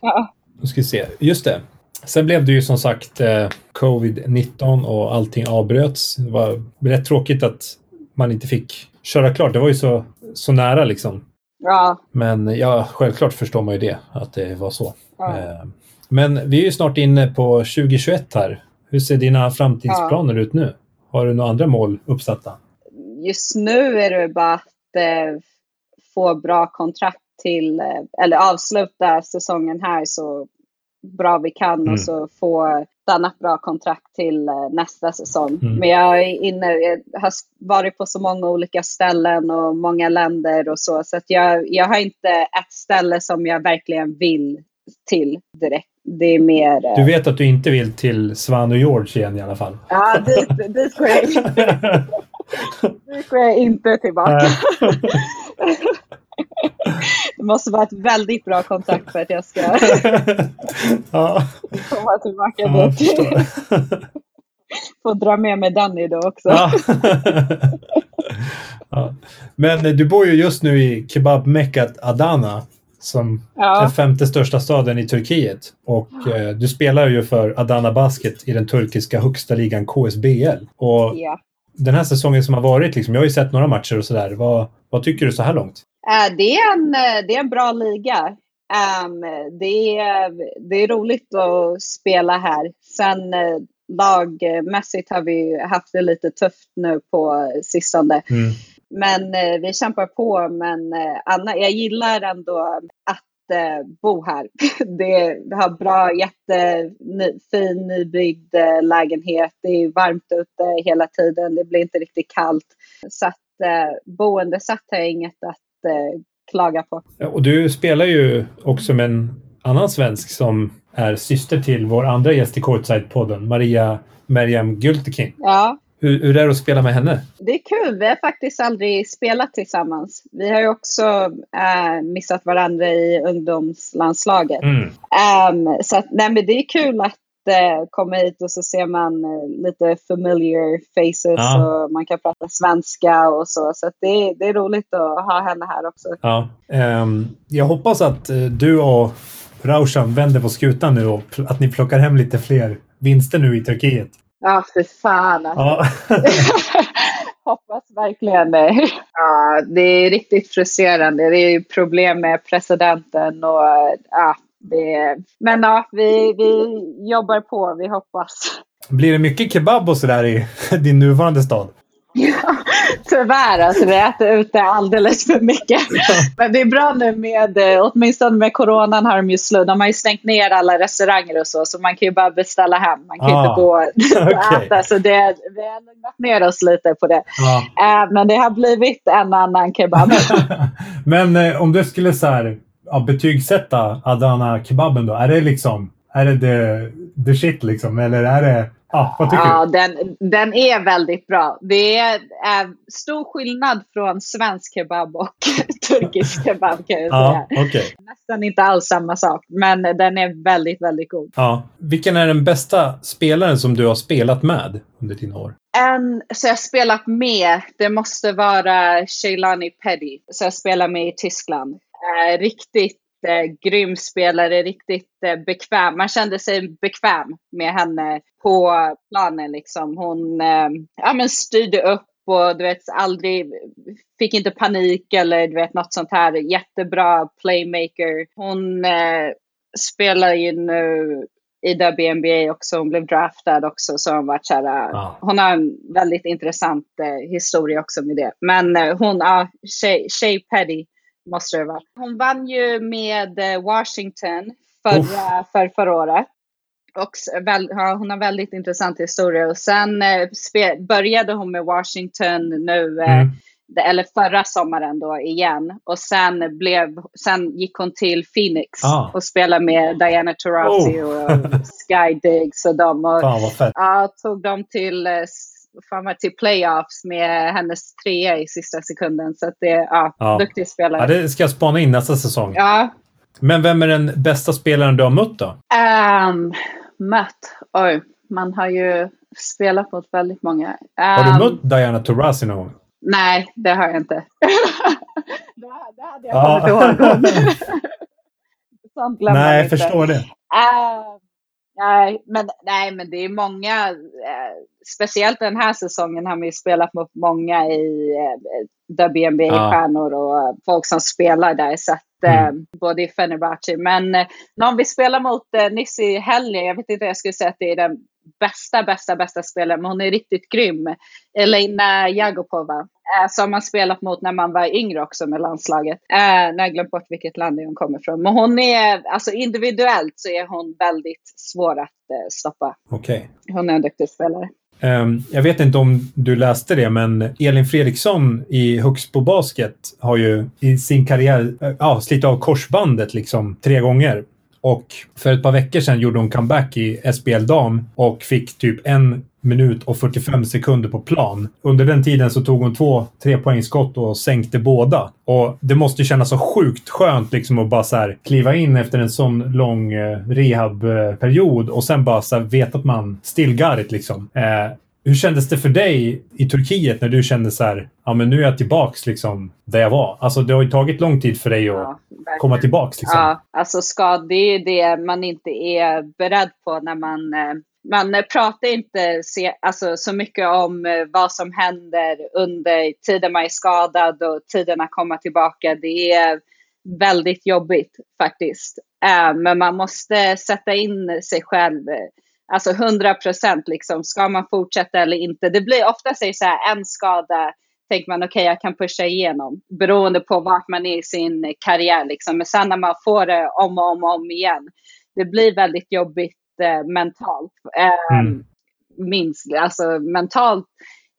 C: ja.
B: Nu ska vi se. Just det. Sen blev det ju som sagt eh, covid-19 och allting avbröts. Det var rätt tråkigt att man inte fick köra klart. Det var ju så, så nära liksom.
C: Ja.
B: Men ja, självklart förstår man ju det, att det var så. Ja. Eh, men vi är ju snart inne på 2021 här. Hur ser dina framtidsplaner ja. ut nu? Har du några andra mål uppsatta?
C: Just nu är det bara att eh, få bra kontrakt till, eh, eller avsluta säsongen här så bra vi kan mm. och så få ett annat bra kontrakt till eh, nästa säsong. Mm. Men jag är inne, jag har varit på så många olika ställen och många länder och så, så att jag, jag har inte ett ställe som jag verkligen vill till direkt. Det är mer...
B: Du vet att du inte vill till Svan och George igen i alla fall?
C: Ja, dit, dit går jag inte. dit går jag inte tillbaka. Det måste vara ett väldigt bra kontakt för att jag ska
B: ja.
C: komma tillbaka ja, dit. Få dra med mig Danny då också.
B: Ja. ja. Men du bor ju just nu i kebabmeckat Adana som ja. är femte största staden i Turkiet. Och eh, du spelar ju för Adana Basket i den turkiska högsta ligan KSBL. Och
C: ja.
B: den här säsongen som har varit, liksom, jag har ju sett några matcher och sådär. Vad, vad tycker du så här långt?
C: Uh, det, är en, eh, det är en bra liga. Um, det, är, det är roligt att spela här. Sen uh, lagmässigt har vi haft det lite tufft nu på sistone.
B: Mm.
C: Men uh, vi kämpar på. Men Anna, jag gillar ändå att bo här. Det har bra, jättefin nybyggd lägenhet. Det är varmt ute hela tiden. Det blir inte riktigt kallt. Så att boendesatt har jag inget att eh, klaga på.
B: Och du spelar ju också med en annan svensk som är syster till vår andra gäst i Courtside-podden, Maria Merjam Gültekin.
C: Ja.
B: Hur, hur är det att spela med henne?
C: Det är kul. Vi har faktiskt aldrig spelat tillsammans. Vi har ju också äh, missat varandra i ungdomslandslaget.
B: Mm.
C: Um, så att, nej, men det är kul att eh, komma hit och så ser man eh, lite familiar faces ja. och man kan prata svenska och så. Så det, det är roligt att ha henne här också.
B: Ja. Um, jag hoppas att du och Raushan vänder på skutan nu och att ni plockar hem lite fler vinster nu i Turkiet.
C: Ja, för fan alltså.
B: Ja.
C: hoppas verkligen det. Ja, det är riktigt frustrerande. Det är problem med presidenten och ja, det, men ja, vi, vi jobbar på. Vi hoppas.
B: Blir det mycket kebab och sådär i din nuvarande stad?
C: Ja, tyvärr. Alltså, vi äter ute alldeles för mycket. Men det är bra nu med, eh, åtminstone med coronan har de ju slut. De har ju stängt ner alla restauranger och så, så man kan ju bara beställa hem. Man kan ah, inte gå och okay. äta. Så det, vi har lugnat ner oss lite på det.
B: Ah.
C: Men det har blivit en annan kebab.
B: Men eh, om du skulle så här, ja, betygsätta Adana kebaben då? Är det liksom, är det the, the shit liksom? Eller är det, ja, vad tycker
C: ja,
B: du?
C: Den, den är väldigt bra. Det är, är stor skillnad från svensk kebab och turkisk kebab kan jag
B: säga. Ja, okay.
C: Nästan inte alls samma sak, men den är väldigt, väldigt god.
B: Ja. Vilken är den bästa spelaren som du har spelat med under dina år?
C: En så jag spelat med, det måste vara Shailani Petty. Så jag spelar med i Tyskland eh, riktigt eh, grym spelare, riktigt eh, bekväm. Man kände sig bekväm med henne på planen. Liksom. Hon eh, ja, men styrde upp och du vet, aldrig, fick inte panik eller du vet, något sånt här. Jättebra playmaker. Hon eh, spelar ju nu i WNBA också. Hon blev draftad också. Så hon, varit så här,
B: ah.
C: hon har en väldigt intressant eh, historia också med det. Men eh, hon, ja, Shay, Shay Petty måste det vara. Hon vann ju med eh, Washington förra, för förra året. Och hon har väldigt intressant historia. Och sen eh, började hon med Washington nu eh,
B: mm.
C: eller förra sommaren då igen. Och sen, blev, sen gick hon till Phoenix ah. och spelade med Diana Taurasi oh. och Sky Diggs och dem. Och,
B: Fan vad fett.
C: Ja, tog dem till eh, fan till playoffs med hennes trea i sista sekunden. Så att det är ja, ja. duktig spelare.
B: Ja, det ska jag spana in nästa säsong.
C: Ja.
B: Men vem är den bästa spelaren du har mött då?
C: Um, mött? Oj, man har ju spelat mot väldigt många. Um,
B: har du ehm, mött Diana Taurasi någon gång?
C: Nej, det har jag inte. det, det hade jag kommit ihåg.
B: Sånt Nej, jag förstår det.
C: Uh, nej, men, nej, men det är många. Eh, speciellt den här säsongen har vi spelat mot många i eh, WNBA-stjärnor och folk som spelar där. Så att, mm. eh, både i Fenerbahce. Men eh, någon vi spelar mot eh, Nissi Helge, jag vet inte, jag skulle säga att det är den bästa, bästa, bästa spelaren, men hon är riktigt grym. Elina Jagopova, eh, som man spelat mot när man var yngre också med landslaget. Eh, nu har jag glömt bort vilket land hon kommer ifrån. Men hon är, alltså individuellt så är hon väldigt svår att eh, stoppa.
B: Okej.
C: Okay. Hon är en duktig spelare.
B: Um, jag vet inte om du läste det, men Elin Fredriksson i Högsbo Basket har ju i sin karriär uh, slitit av korsbandet liksom tre gånger. Och för ett par veckor sedan gjorde hon comeback i SBL dam och fick typ en minut och 45 sekunder på plan. Under den tiden så tog hon två trepoängsskott och sänkte båda. Och det måste ju kännas så sjukt skönt liksom att bara så här kliva in efter en sån lång eh, rehabperiod och sen bara så här veta att man still got it liksom. Eh, hur kändes det för dig i Turkiet när du kände så här, ja men nu är jag tillbaks liksom där jag var? Alltså det har ju tagit lång tid för dig att ja, komma tillbaks. Liksom.
C: Ja, alltså ska, det är det man inte är beredd på när man eh, man eh, pratar inte se, alltså, så mycket om eh, vad som händer under tiden man är skadad och tiden att komma tillbaka. Det är väldigt jobbigt faktiskt. Eh, men man måste sätta in sig själv Alltså 100 procent liksom, ska man fortsätta eller inte? Det blir ofta så här, en skada tänker man okej, okay, jag kan pusha igenom beroende på vart man är i sin karriär. Liksom. Men sen när man får det om och om och om igen, det blir väldigt jobbigt eh, mentalt. Eh, mm. Minst, alltså mentalt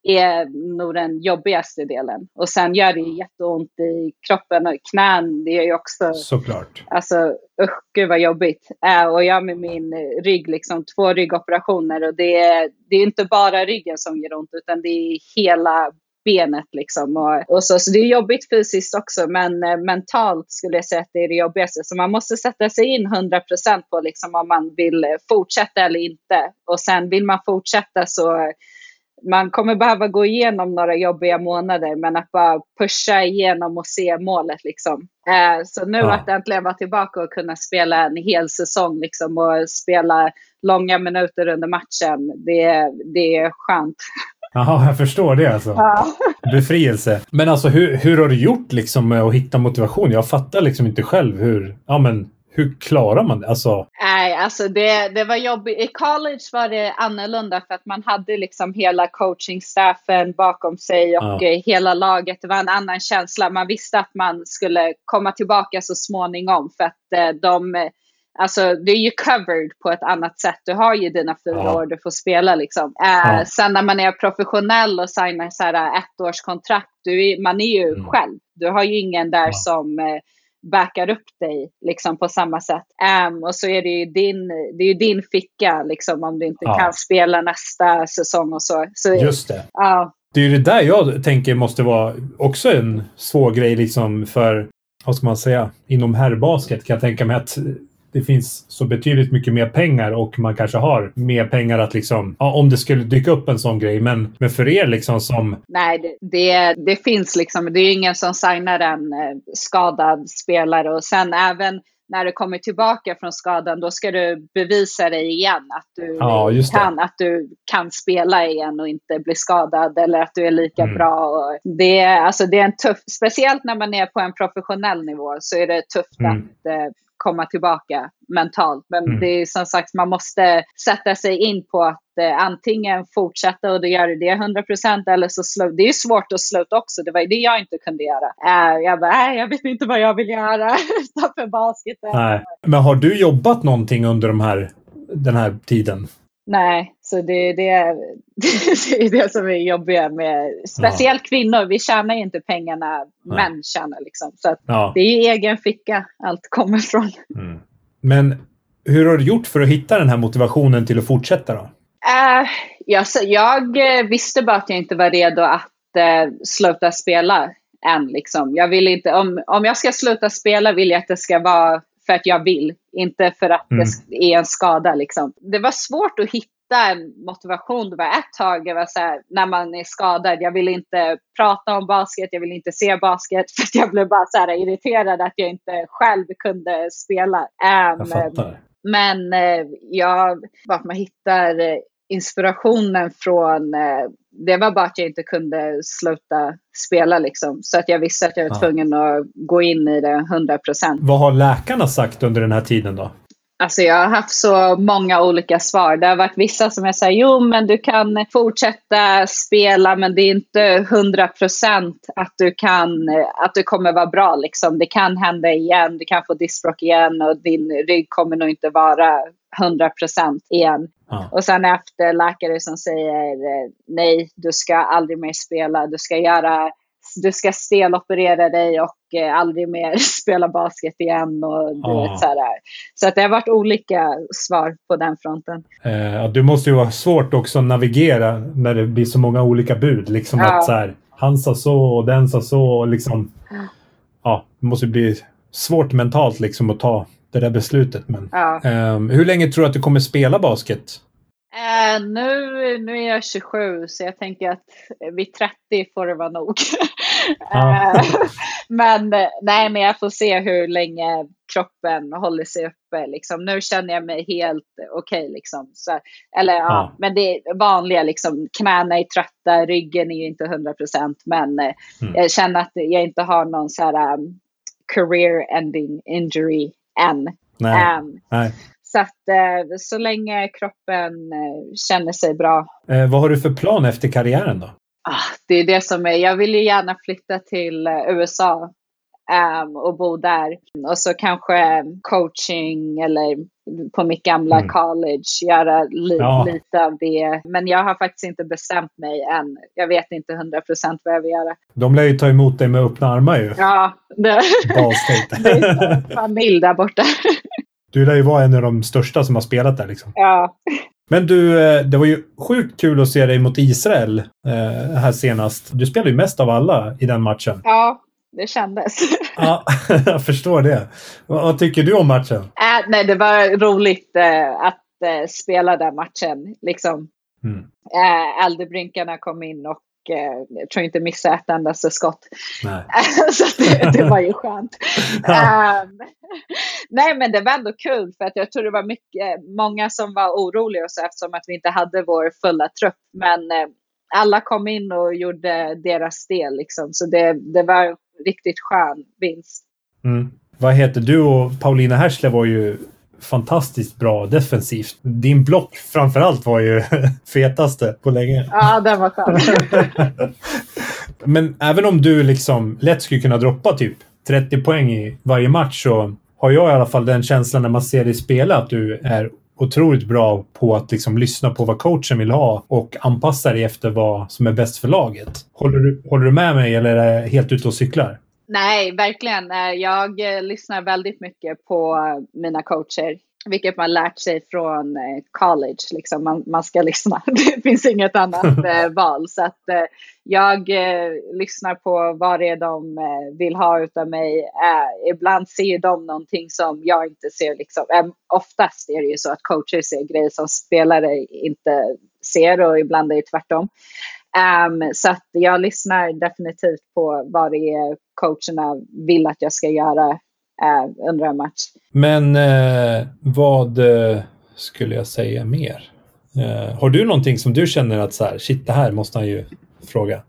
C: är nog den jobbigaste delen. Och sen gör det jätteont i kroppen och knän. Det är ju också...
B: Såklart.
C: Alltså usch, gud vad jobbigt. Äh, och jag med min rygg, liksom två ryggoperationer. Och det är, det är inte bara ryggen som gör ont, utan det är hela benet liksom. Och, och så, så det är jobbigt fysiskt också, men eh, mentalt skulle jag säga att det är det jobbigaste. Så man måste sätta sig in 100% på liksom om man vill fortsätta eller inte. Och sen vill man fortsätta så man kommer behöva gå igenom några jobbiga månader, men att bara pusha igenom och se målet liksom. Eh, så nu ja. att äntligen vara tillbaka och kunna spela en hel säsong liksom och spela långa minuter under matchen, det, det är skönt.
B: Jaha, jag förstår det alltså. Ja. Befrielse. Men alltså hur, hur har du gjort liksom med att hitta motivation? Jag fattar liksom inte själv hur, ja men hur klarar man det? Alltså...
C: Nej, alltså det, det var jobbigt. I college var det annorlunda för att man hade liksom hela coachingstaffen bakom sig och ja. Eh, hela laget. Det var en annan känsla. Man visste att man skulle komma tillbaka så småningom för att eh, de Alltså det är ju covered på ett annat sätt. Du har ju dina fyra ja. år du får spela liksom. Eh, ja. Sen när man är professionell och signar så här ettårskontrakt, du är, man är ju mm. själv. Du har ju ingen där ja. som eh, backar upp dig liksom på samma sätt. Um, och så är det ju din, det är din ficka liksom om du inte ja. kan spela nästa säsong och så. så
B: Just det.
C: Ja.
B: Det är ju det där jag tänker måste vara också en svår grej liksom för, vad ska man säga, inom herrbasket kan jag tänka mig att det finns så betydligt mycket mer pengar och man kanske har mer pengar att liksom, ja, om det skulle dyka upp en sån grej. Men, men för er liksom som...
C: Nej, det, det, det finns liksom, det är ingen som signar en eh, skadad spelare och sen även när du kommer tillbaka från skadan, då ska du bevisa dig igen. Att du, ja, kan, att du kan spela igen och inte bli skadad eller att du är lika mm. bra. Och det, är, alltså, det är en tuff, speciellt när man är på en professionell nivå så är det tufft mm. att eh, komma tillbaka mentalt. Men mm. det är som sagt, man måste sätta sig in på att eh, antingen fortsätta och då gör du det 100 procent eller så sluta. Det är svårt att sluta också. Det var det jag inte kunde göra. Uh, jag bara, nej, jag vet inte vad jag vill göra utanför basketen.
B: Men har du jobbat någonting under de här, den här tiden?
C: Nej, Så det, det, är, det är det som är jobbiga med speciellt ja. kvinnor. Vi tjänar ju inte pengarna Nej. män tjänar. Liksom. Så ja. det är egen ficka allt kommer från. Mm.
B: Men hur har du gjort för att hitta den här motivationen till att fortsätta då?
C: Uh, jag, jag eh, visste bara att jag inte var redo att uh, sluta spela än. Liksom. Jag vill inte, om, om jag ska sluta spela vill jag att det ska vara för att jag vill, inte för att mm. det är en skada. Liksom. Det var svårt att hitta motivation. Det var ett tag jag var så här, när man är skadad, jag vill inte prata om basket, jag vill inte se basket för att jag blev bara så här irriterad att jag inte själv kunde spela. Um,
B: jag.
C: Men eh, jag, vart man hittar eh, inspirationen från, eh, det var bara att jag inte kunde sluta spela liksom. Så att jag visste att jag var tvungen att gå in i det 100 procent.
B: Vad har läkarna sagt under den här tiden då?
C: Alltså jag har haft så många olika svar. Det har varit vissa som jag säger, jo men du kan fortsätta spela men det är inte 100 procent att du kan, att du kommer vara bra liksom. Det kan hända igen, du kan få diskbråck igen och din rygg kommer nog inte vara 100 procent igen. Ja. Och sen efter läkare som säger nej, du ska aldrig mer spela, du ska göra du ska steloperera dig och eh, aldrig mer spela basket igen. Och, du ah. vet, så, här. så att det har varit olika svar på den fronten.
B: Eh, du måste ju vara svårt också att navigera när det blir så många olika bud. Liksom ja. att så här, han sa så och den sa så. Och liksom, ja, det måste bli svårt mentalt liksom att ta det där beslutet. Men,
C: ja.
B: eh, hur länge tror du att du kommer spela basket?
C: Uh, nu, nu är jag 27 så jag tänker att vid 30 får det vara nog. uh, men nej, men jag får se hur länge kroppen håller sig uppe. Liksom. Nu känner jag mig helt okej. Okay, liksom. eller ja. ja. men det är vanliga liksom. Knäna är trötta, ryggen är inte 100 procent. Men uh, mm. jag känner att jag inte har någon så här, um, career ending injury än.
B: Nej. Um, nej.
C: Så att eh, så länge kroppen eh, känner sig bra.
B: Eh, vad har du för plan efter karriären då?
C: Ah, det är det som är, jag vill ju gärna flytta till USA um, och bo där. Och så kanske coaching eller på mitt gamla mm. college, göra li ja. lite av det. Men jag har faktiskt inte bestämt mig än. Jag vet inte hundra procent vad jag vill göra.
B: De lär ju ta emot dig med öppna armar ju.
C: Ja, det, det är familj där borta.
B: Du lär ju vara en av de största som har spelat där. Liksom.
C: Ja.
B: Men du, eh, det var ju sjukt kul att se dig mot Israel eh, här senast. Du spelade ju mest av alla i den matchen.
C: Ja, det kändes.
B: ja, jag förstår det. Vad, vad, tycker du om matchen?
C: Äh, nej, det var roligt äh, att äh, spela den matchen. Liksom. Mm. Äh, kom in och eh, jag tror inte missa ett endaste skott. Så det, det, var ju skönt. um, nej men det var ändå kul för att jag tror det var mycket, många som var oroliga och så eftersom att vi inte hade vår fulla trupp. Men eh, alla kom in och gjorde deras del liksom. Så det, det var riktigt skön vinst.
B: Mm. Vad heter du och Paulina Härsle var ju fantastiskt bra defensivt. Din block framförallt var ju fetaste på länge.
C: Ja, den var skön.
B: Men även om du liksom lätt skulle kunna droppa typ 30 poäng i varje match så har jag i alla fall den känslan när man ser dig spela att du är otroligt bra på att liksom lyssna på vad coachen vill ha och anpassa dig efter vad som är bäst för laget. Håller du, håller du med mig eller är det helt ute och cyklar?
C: Nej, verkligen. Eh, jag eh, lyssnar väldigt mycket på mina coacher, vilket man lärt sig från eh, college. Liksom. Man, man ska lyssna. Det finns inget annat val. Så att jag lyssnar på vad det är de vill ha av mig. Ibland ser de någonting som jag inte ser. Liksom. Oftast är det ju så att coacher ser grejer som spelare inte ser och ibland är det tvärtom. Um, så att jag lyssnar definitivt på vad det är coacherna vill att jag ska göra uh, under en match.
B: Men uh, vad uh, skulle jag säga mer? har du någonting som du känner att så här, shit, det här måste han ju fråga?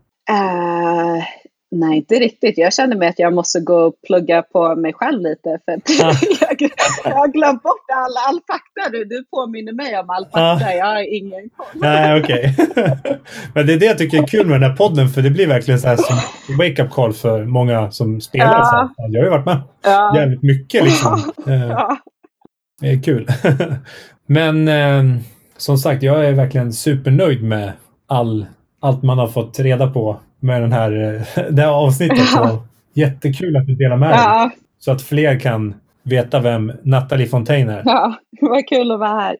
C: Nej, inte riktigt. Jag känner mig att jag måste gå och plugga på mig själv lite. För ah. jag, jag, har glömt bort all, all fakta nu. Du påminner mig om all fakta. Ah. Jag har ingen koll.
B: Nej, okej. Okay. Men det är det jag tycker är kul med den här podden. För det blir verkligen så här som wake-up call för många som spelar. Ja. Så jag har ju varit med ja. jävligt mycket liksom. Ja. Det är kul. Men eh, som sagt, jag är verkligen supernöjd med all, allt man har fått reda på med den här, det här avsnittet. Ja. Jättekul att du delar med ja. dig. Så att fler kan veta vem Natalie Fontaine är.
C: Ja, vad kul att vara här.